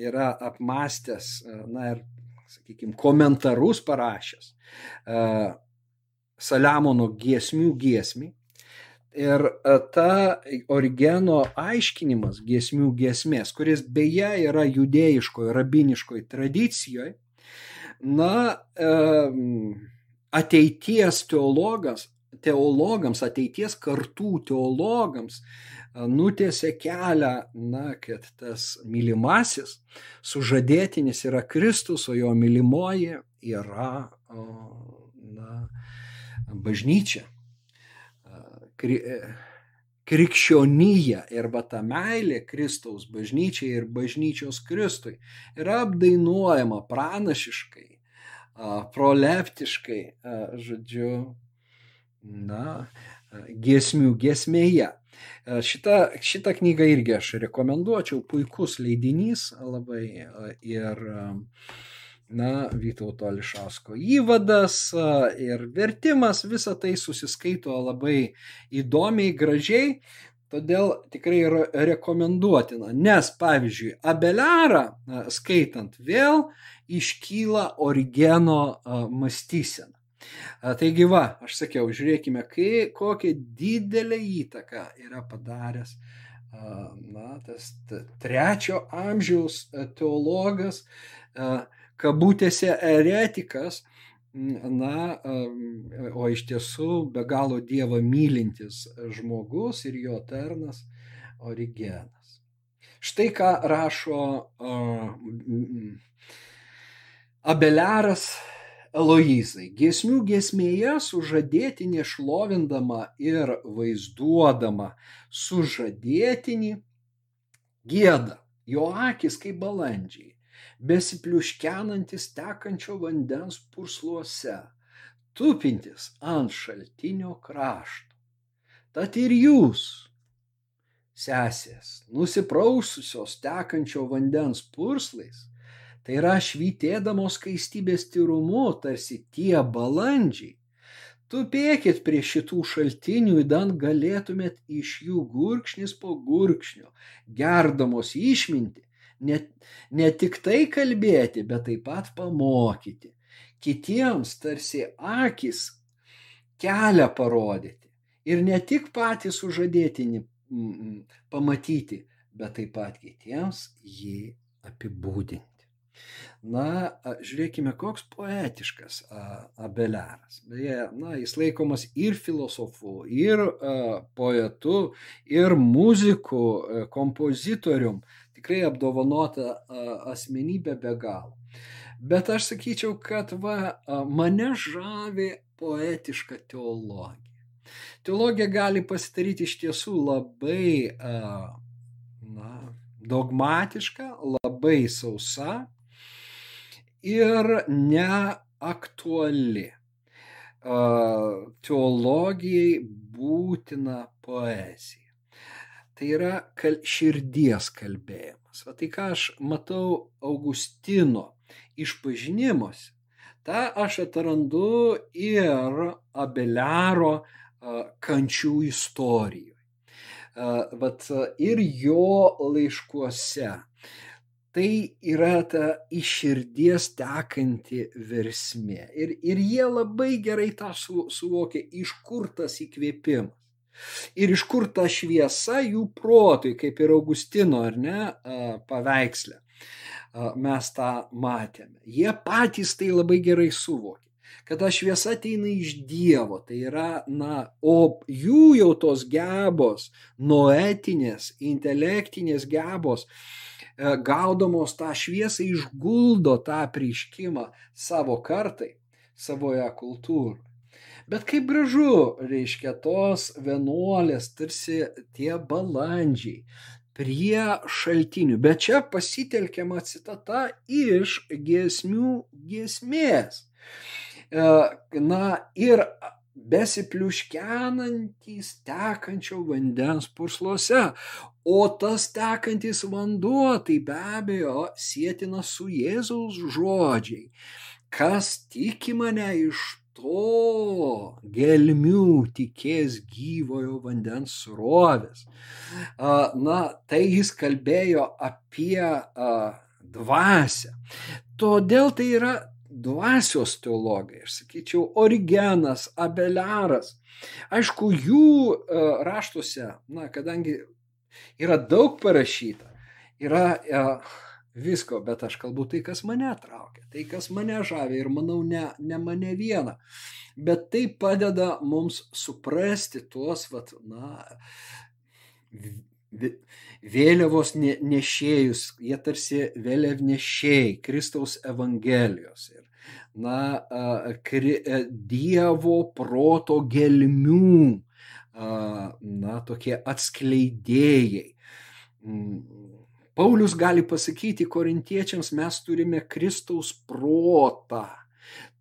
[SPEAKER 2] yra apmastęs, na ir, sakykime, komentarus parašęs Saliamono giesmių giesmį. Ir e, ta origeno aiškinimas giesmių giesmės, kuris beje yra judėjiškoje, rabiniškoje tradicijoje, na, ateities teologas, teologams, ateities kartų teologams e, nutėse kelią, na, kad tas mylimasis, sužadėtinis yra Kristus, o jo mylimoji yra, na, bažnyčia kri, e, krikščionija ir va ta meilė Kristaus bažnyčiai ir bažnyčios Kristui yra apdainuojama pranašiškai, proleptiškai, žodžiu, na, giesmių giesmėje. Šitą, šitą knygą irgi aš rekomenduočiau, puikus leidinys labai ir uh, na, Vytauto Ališausko įvadas ir vertimas, visa tai susiskaito labai įdomiai, gražiai, todėl tikrai yra rekomenduotina, nes pavyzdžiui, Abelarą skaitant vėl iškyla Origeno mąstysena. Taigi va, aš sakiau, žiūrėkime, kai, kokią didelę įtaką yra padaręs na, tas trečio amžiaus teologas, kabutėse eretikas, na, o iš tiesų be galo Dievą mylintis žmogus ir jo tarnas Origenas. Štai ką rašo Abeliaras Eloizai. Giesmių giesmėje sužadėtinė šlovindama ir vaizduodama sužadėtinį gėda, jo akis kaip balandžiai besipliuškenantis tekančio vandens pursluose, tupintis ant šaltinio krašto. Tad ir jūs, sesės, nusipraususios tekančio vandens purslais, tai yra švytėdamos skaistybės tyrumu, tarsi tie balandžiai, tupėkit prie šitų šaltinių, įdant galėtumėt iš jų gurkšnis po gurkšnio, gerdamos išminti, ne, ne tik tai kalbėti, bet taip pat pamokyti. Kitiems tarsi akis kelią parodyti. Ir ne tik patys sužadėtinį pamatyti, bet taip pat kitiems jį apibūdinti. Na, žiūrėkime, koks poetiškas Abeliaras. Beje, na, jis laikomas ir filosofu, ir poetu, ir muziku, kompozitorium. Tikrai apdovanota asmenybė be galo. Bet aš sakyčiau, kad va, mane žavi poetiška teologija. Teologija gali pasidaryti iš tiesų labai na, dogmatiška, labai sausa, ir neaktuali. Teologijai būtina poezija. Tai yra kal širdies kalbėjimas. O tai ką aš matau Augustino išpažinimuose, tą aš atrandu ir Abeliaro kančių istorijoje. Vat ir jo laiškuose tai yra ta iš širdies tekanti versmė. Ir, ir jie labai gerai tą su, suvokia, iš kur tas įkvėpimas. Ir iš kur ta šviesa jų protui, kaip ir Augustino, ar ne, paveikslė. Mes tą matėme. Jie patys tai labai gerai suvokė kad ta šviesa ateina iš Dievo. Tai yra, na, o jų jau tos gebos, noetinės, intelektinės gebos, E, gaudamos tą šviesą išguldo tą prieškimą savo kartai, savoje kultūroje. Bet kaip gražu, reiškia, tos vienuolės, tarsi tie balandžiai prie šaltinių. Bet čia pasitelkiama citata iš giesmių giesmės. E, na ir besipliuškenantys tekančio vandens purslose. O tas tekantis vanduo tai be abejo sėtina su Jėzaus žodžiai. Kas tiki mane iš to gelmių tikės gyvojo vandens srovės. Na, tai jis kalbėjo apie dvasę. Todėl tai yra dvasios teologai, aš sakyčiau, Origenas, Abeliaras. Aišku, jų raštuose, na, kadangi yra daug parašyta, yra e, visko, bet aš kalbu tai, kas mane traukia, tai, kas mane žavia ir manau ne, ne mane vieną. Bet tai padeda mums suprasti tuos, vat, na, vėliavos nešėjus, jie tarsi vėliavnešėjai Kristaus Evangelijos. Ir, na, kri, e, Dievo proto gelmių, na, tokie atskleidėjai. Mm, Paulius gali pasakyti korintiečiams, mes turime Kristaus protą.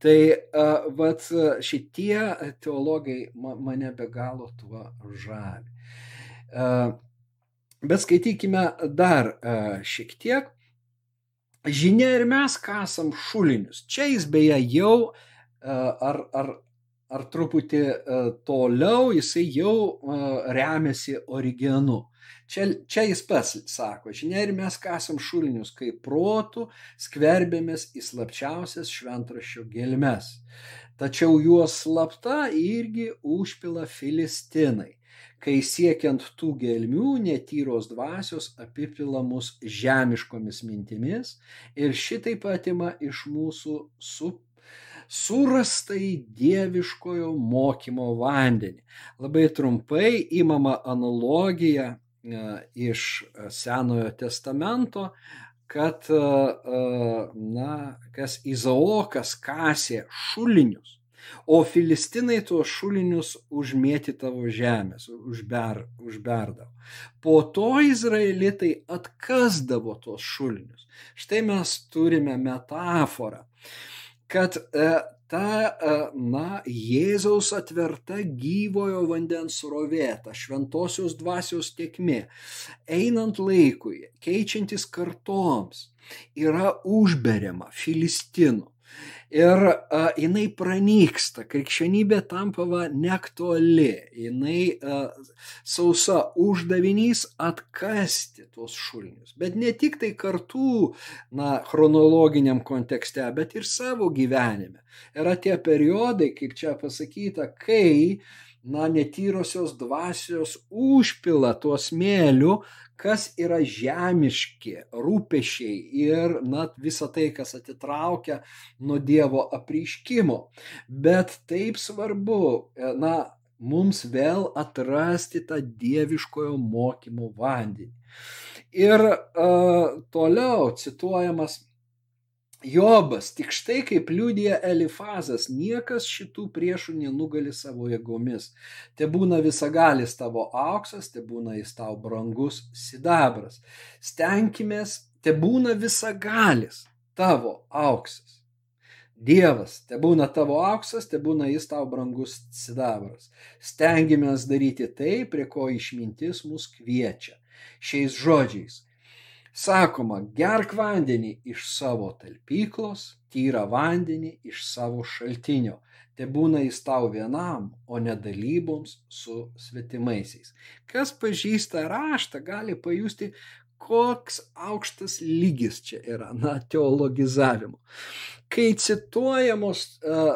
[SPEAKER 2] Tai vat, šitie teologai mane be galo tuo žavi. Bet skaitykime dar šiek tiek. Žinia ir mes kasam šulinius. Čia jis beje jau ar, ar, ar truputį e, toliau jisai jau remiasi origenu. Čia, čia jis pats sako, žinia ir mes kasam šulinius, kaip protų skverbėmės į slapčiausias šventraščio gelmes. Tačiau juos slapta irgi užpila filistinai kai siekiant tų gelmių netyros dvasios apipila mus žemiškomis mintimis ir šitaip atima iš mūsų su, surastai dieviškojo mokymo vandenį. Labai trumpai įmama analogija e, iš Senojo testamento, kad e, e, na, kas Izaokas kasė šulinius O filistinai tuos šulinius užmėtydavo žemės, užber, užberdavo. Po to izraelitai atkasdavo tuos šulinius. Štai mes turime metaforą, kad e, ta, e, na, Jėzaus atverta gyvojo vandens rovė, ta šventosios dvasios tiekmė, einant laikui, keičiantis kartoms, yra užberiama filistinų Ir a, jinai pranyksta, krikščionybė tampa va, neaktuali, jinai a, sausa uždavinys atkasti tuos šulinius. Bet ne tik tai kartų, na, chronologiniam kontekste, bet ir savo gyvenime. Yra tie periodai, kaip čia pasakyta, kai na, netyrosios dvasios užpila tuos mėlių, kas yra žemiški rūpešiai ir na visa tai, kas atitraukia nuo Dievo apreiškimo. Bet taip svarbu, e, na, mums vėl atrasti tą dieviškojo mokymo vandenį. Ir uh, toliau cituojamas Jobas, tik štai kaip liūdija Elifazas, niekas šitų priešų nenugali savo jėgomis. Te būna visagalis tavo auksas, te būna jis tau brangus sidabras. Stenkimės, te būna visagalis tavo auksas. Dievas, te būna tavo auksas, te būna jis tau brangus sidabras. Stengiamės daryti tai, prie ko išmintis mus kviečia. Šiais žodžiais Sakoma, gerk vandenį iš savo talpyklos, tyrą vandenį iš savo šaltinio. Te būna jis tau vienam, o ne dalyboms su svetimaisiais. Kas pažįsta raštą, gali pajusti, koks aukštas lygis čia yra, na, teologizavimo. Kai cituojamos,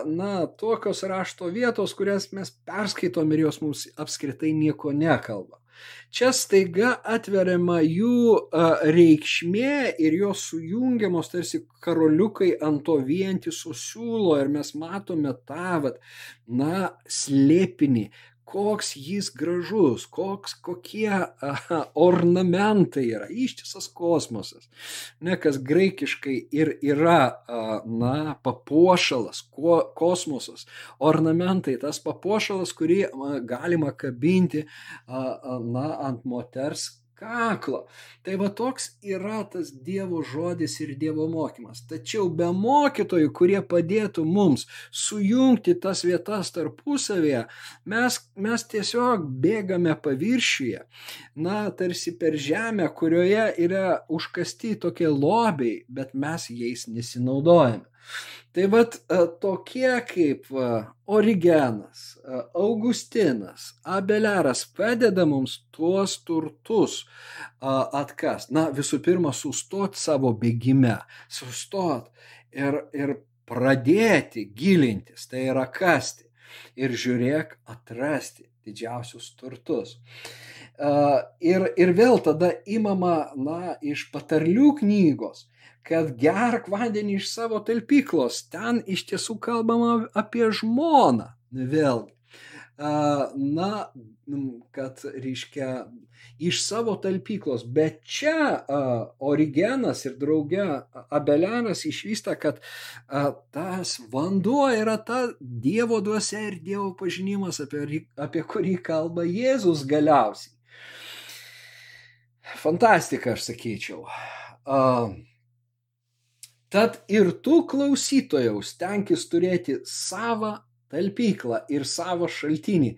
[SPEAKER 2] na, tokios rašto vietos, kurias mes perskaitom ir jos mums apskritai nieko nekalba. Čia staiga atveriama jų reikšmė ir jos sujungiamos tarsi karoliukai ant to vientiso siūlo ir mes matome tą, vat, na, slėpinį, koks jis gražus, koks, kokie aha, ornamentai yra, ištisas kosmosas, ne kas graikiškai ir yra, na, papuošalas, ko, kosmosas, ornamentai, tas papuošalas, kurį galima kabinti, na, ant moters kaklo. Tai va toks yra tas Dievo žodis ir Dievo mokymas. Tačiau be mokytojų, kurie padėtų mums sujungti tas vietas tarpusavėje, mes, mes tiesiog bėgame paviršiuje, na, tarsi per žemę, kurioje yra užkasti tokie lobiai, bet mes jais nesinaudojame. Tai vad e, tokie kaip e, Origenas, e, Augustinas, Abeliaras padeda mums tuos turtus atkast. Na, visų pirma, sustot savo bėgime, sustot ir, ir pradėti gilintis, tai yra kasti. Ir žiūrėk, atrasti didžiausius turtus. Ir, ir vėl tada imama, na, iš patarlių knygos kad gerk vandenį iš savo talpyklos. Ten iš tiesų kalbama apie žmoną. Vėlgi. Na, kad reiškia iš savo talpyklos. Bet čia Origenas ir drauge Abelianas išvysta, kad tas vanduo yra ta Dievo duose ir Dievo pažinimas, apie, apie kurį kalba Jėzus galiausiai. Fantastika, aš sakyčiau. Uh, Tad ir tu klausytojau stenkis turėti savą talpyklą ir savo šaltinį,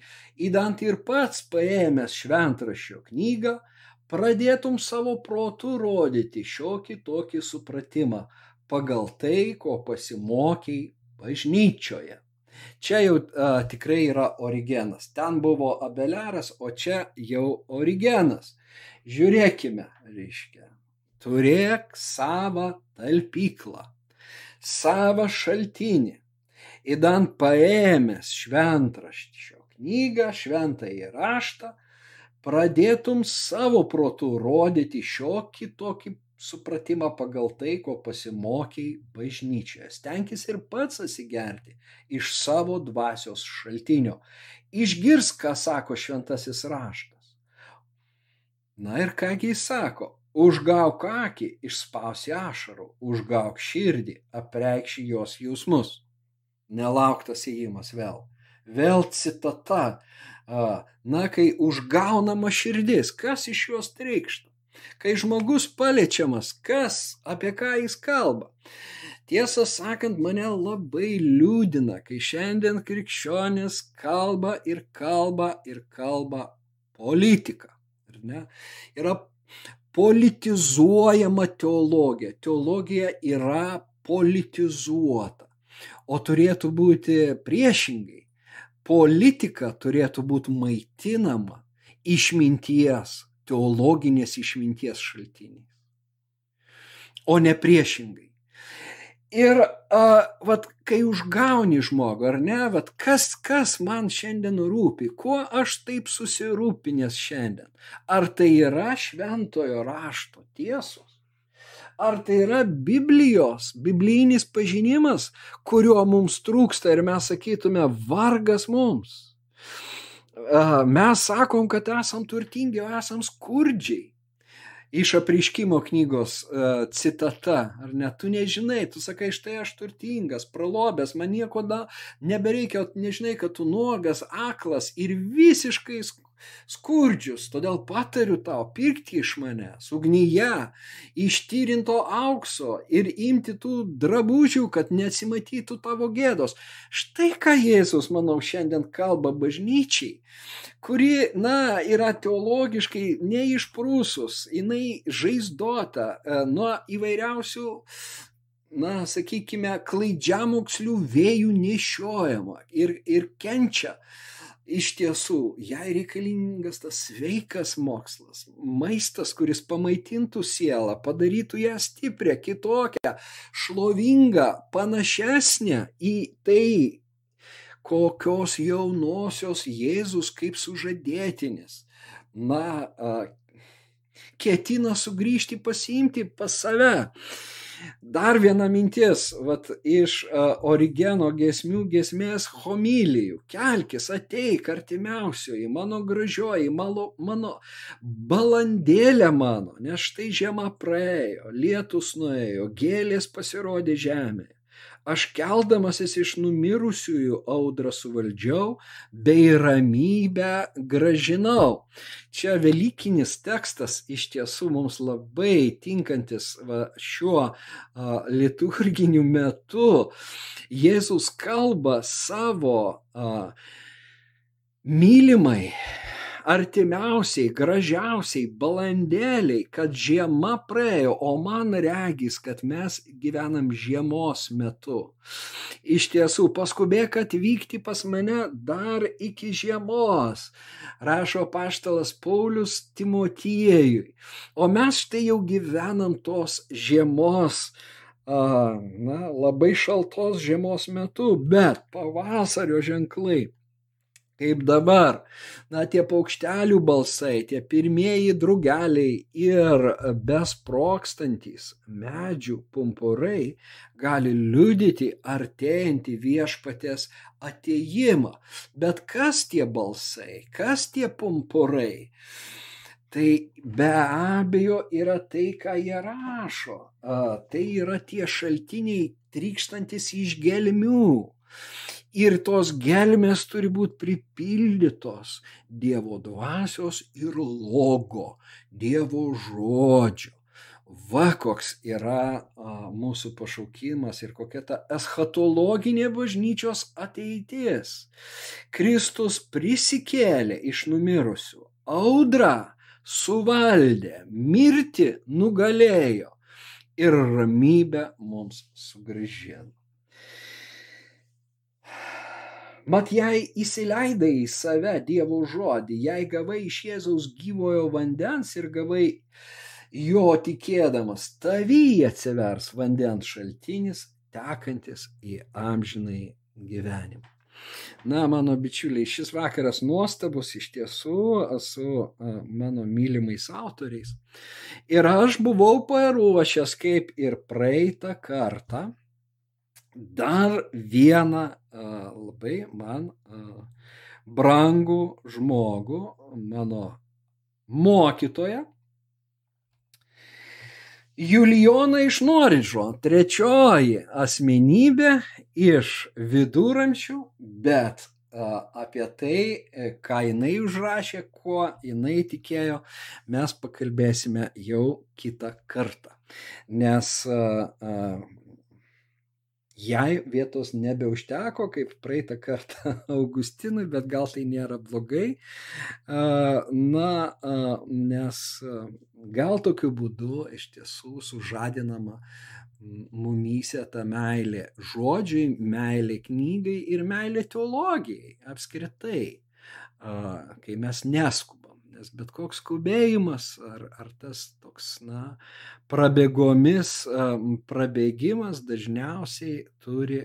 [SPEAKER 2] įdant ir pats paėmęs šventraščio knygą, pradėtum savo protų rodyti šiokį tokį supratimą pagal tai, ko pasimokiai bažnyčioje. Čia jau a, tikrai yra origenas. Ten buvo abeliaras, o čia jau origenas. Žiūrėkime, reiškia turėk savą talpyklą, savą šaltinį. Įdant paėmęs šventraščio knygą, šventąjį raštą, pradėtum savo protų rodyti šiokį tokį supratimą pagal tai, ko pasimokiai bažnyčioje. Stenkis ir pats atsigerti iš savo dvasios šaltinio. Išgirs, ką sako šventasis raštas. Na ir kągi jis sako, Užgauk akį, išspausi ašarų, užgauk širdį, apreikši jos jausmus. Nelauktas įėjimas vėl. Vėl citata. Na, kai užgaunama širdis, kas iš jos trykšta? Kai žmogus paliečiamas, kas, apie ką jis kalba? Tiesą sakant, mane labai liūdina, kai šiandien krikščionis kalba ir kalba ir kalba politiką. Yra politizuojama teologija. Teologija yra politizuota. O turėtų būti priešingai. Politika turėtų būti maitinama išminties, teologinės išminties šaltiniais. O ne priešingai. Ir a, vat, kai užgauni žmogų, ar ne, vat, kas, kas man šiandien rūpi, kuo aš taip susirūpinęs šiandien? Ar tai yra šventojo rašto tiesos? Ar tai yra Biblijos, biblijinis pažinimas, kurio mums trūksta ir mes sakytume, vargas mums? Mes sakom, kad esam turtingi, o esam skurdžiai iš apriškimo knygos uh, citata, ar ne, tu nežinai, tu sakai, štai aš turtingas, pralobęs, man nieko da, nebereikia, nežinai, kad tu nuogas, aklas ir visiškai skurdžius, todėl patariu tau pirkti iš manęs ugnyje, ištyrinto aukso ir imti tų drabužių, kad nesimatytų tavo gėdos. Štai ką Jėzus, manau, šiandien kalba bažnyčiai, kuri, na, yra teologiškai neišprūsus, jinai žaizdota e, nuo įvairiausių na, sakykime, klaidžiamokslių vėjų nešiojama ir, ir kenčia iš tiesų jai reikalingas tas sveikas mokslas, maistas, kuris pamaitintų sielą, padarytų ją stiprią, kitokią, šlovingą, panašesnę į tai, kokios jaunosios Jėzus kaip sužadėtinis. Na, ketina sugrįžti pasiimti pas save. Dar viena mintis, vat, iš uh, Origeno gesmių gesmės homilijų. Kelkis, ateik artimiausioji, mano gražioji, mano, mano balandėlė mano, nes štai žiema praėjo, lietus nuėjo, gėlės pasirodė žemėje. Aš keldamasis iš numirusiųjų audrą suvaldžiau, bei ramybę gražinau. Čia Velykinis tekstas iš tiesų mums labai tinkantis va, šiuo a, liturginiu metu. Jėzus kalba savo a, mylimai artimiausiai, gražiausiai balandėliai, kad žiema praėjo, o man regis, kad mes gyvenam žiemos metu. Iš tiesų, paskubėk atvykti pas mane dar iki žiemos, rašo paštalas Paulius Timotiejui. O mes štai jau gyvenam tos žiemos na, labai šaltos žiemos metu, bet pavasario ženklai kaip dabar. Na, tie paukštelių balsai, tie pirmieji drugeliai ir besprokstantis medžių pumpurai gali liudyti artėjantį viešpatės ateimą. Bet kas tie balsai, kas tie pumpurai? Tai be abejo yra tai, ką jie rašo. A, tai yra tie šaltiniai trykštantis iš gelmių ir tos gelmės turi būti pripildytos Dievo dvasios ir logo, Dievo žodžio. Va koks yra a, mūsų pašaukimas ir kokia ta eschatologinė bažnyčios ateitis. Kristus prisikėlė iš numirusių, audrą suvaldė, mirti nugalėjo ir ramybę mums sugražino. Mat jei įsileidai į save Dievo žodį, jei gavai iš Jėzaus gyvojo vandens ir gavai jo tikėdamas, tavy atsivers vandens šaltinis, tekantis į amžinai gyvenimą. Na, mano bičiuliai, šis vakaras nuostabus iš tiesų su mano mylimais autoriais. Ir aš buvau paruošęs kaip ir praeitą kartą dar vieną labai man brangų žmogų, mano mokytoją, Julijoną iš Noridžo, trečioji asmenybė iš viduramžių, bet apie tai, e, ką jinai užrašė, kuo jinai tikėjo, mes pakalbėsime jau kitą kartą. Nes jai vietos nebeužteko, kaip praeitą kartą Augustinui, bet gal tai nėra blogai. Na, nes gal tokiu būdu iš tiesų sužadinama mumyse ta meilė žodžiui, meilė knygai ir meilė teologijai apskritai, kai mes neskubam. Nes bet koks skubėjimas ar, ar tas toks, na, prabėgomis, prabėgimas dažniausiai turi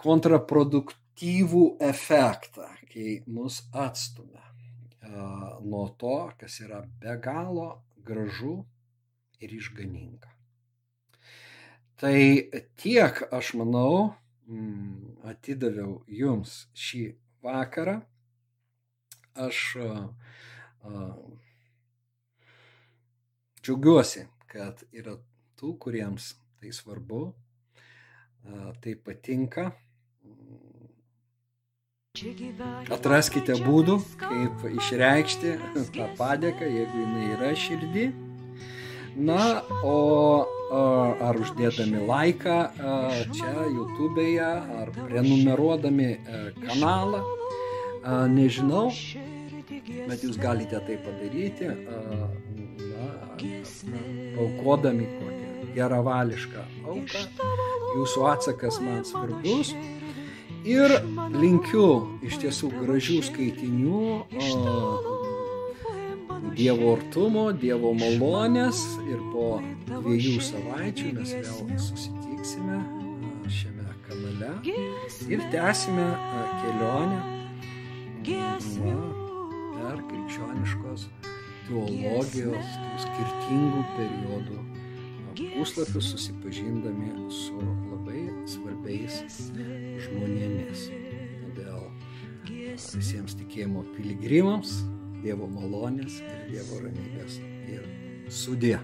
[SPEAKER 2] kontraproduktyvų efektą, kai mus atstumia nuo to, kas yra be galo gražu ir išganinga. Tai tiek, aš manau, mm, atidaviau jums šį vakarą. Aš džiaugiuosi, kad yra tų, kuriems tai svarbu, tai patinka. Atraskite būdų, kaip išreikšti tą padėką, jeigu jinai yra širdį. Na, o ar uždėdami laiką čia YouTube'e, ar prenumeruodami kanalą, nežinau, bet jūs galite tai padaryti, na, aukodami kokią geravališką auką. Jūsų atsakas man svarbus. Ir linkiu iš tiesų gražių skaitinių, Dievo artumo, Dievo malonės ir po dviejų savaičių mes vėl susitiksime šiame kanale ir tęsime kelionę na, per krikščioniškos teologijos skirtingų periodų puslapius susipažindami su labai svarbiais žmonėmis. Todėl visiems tikėjimo piligrimams Dievo malonės ir Dievo ramybės ir sudė.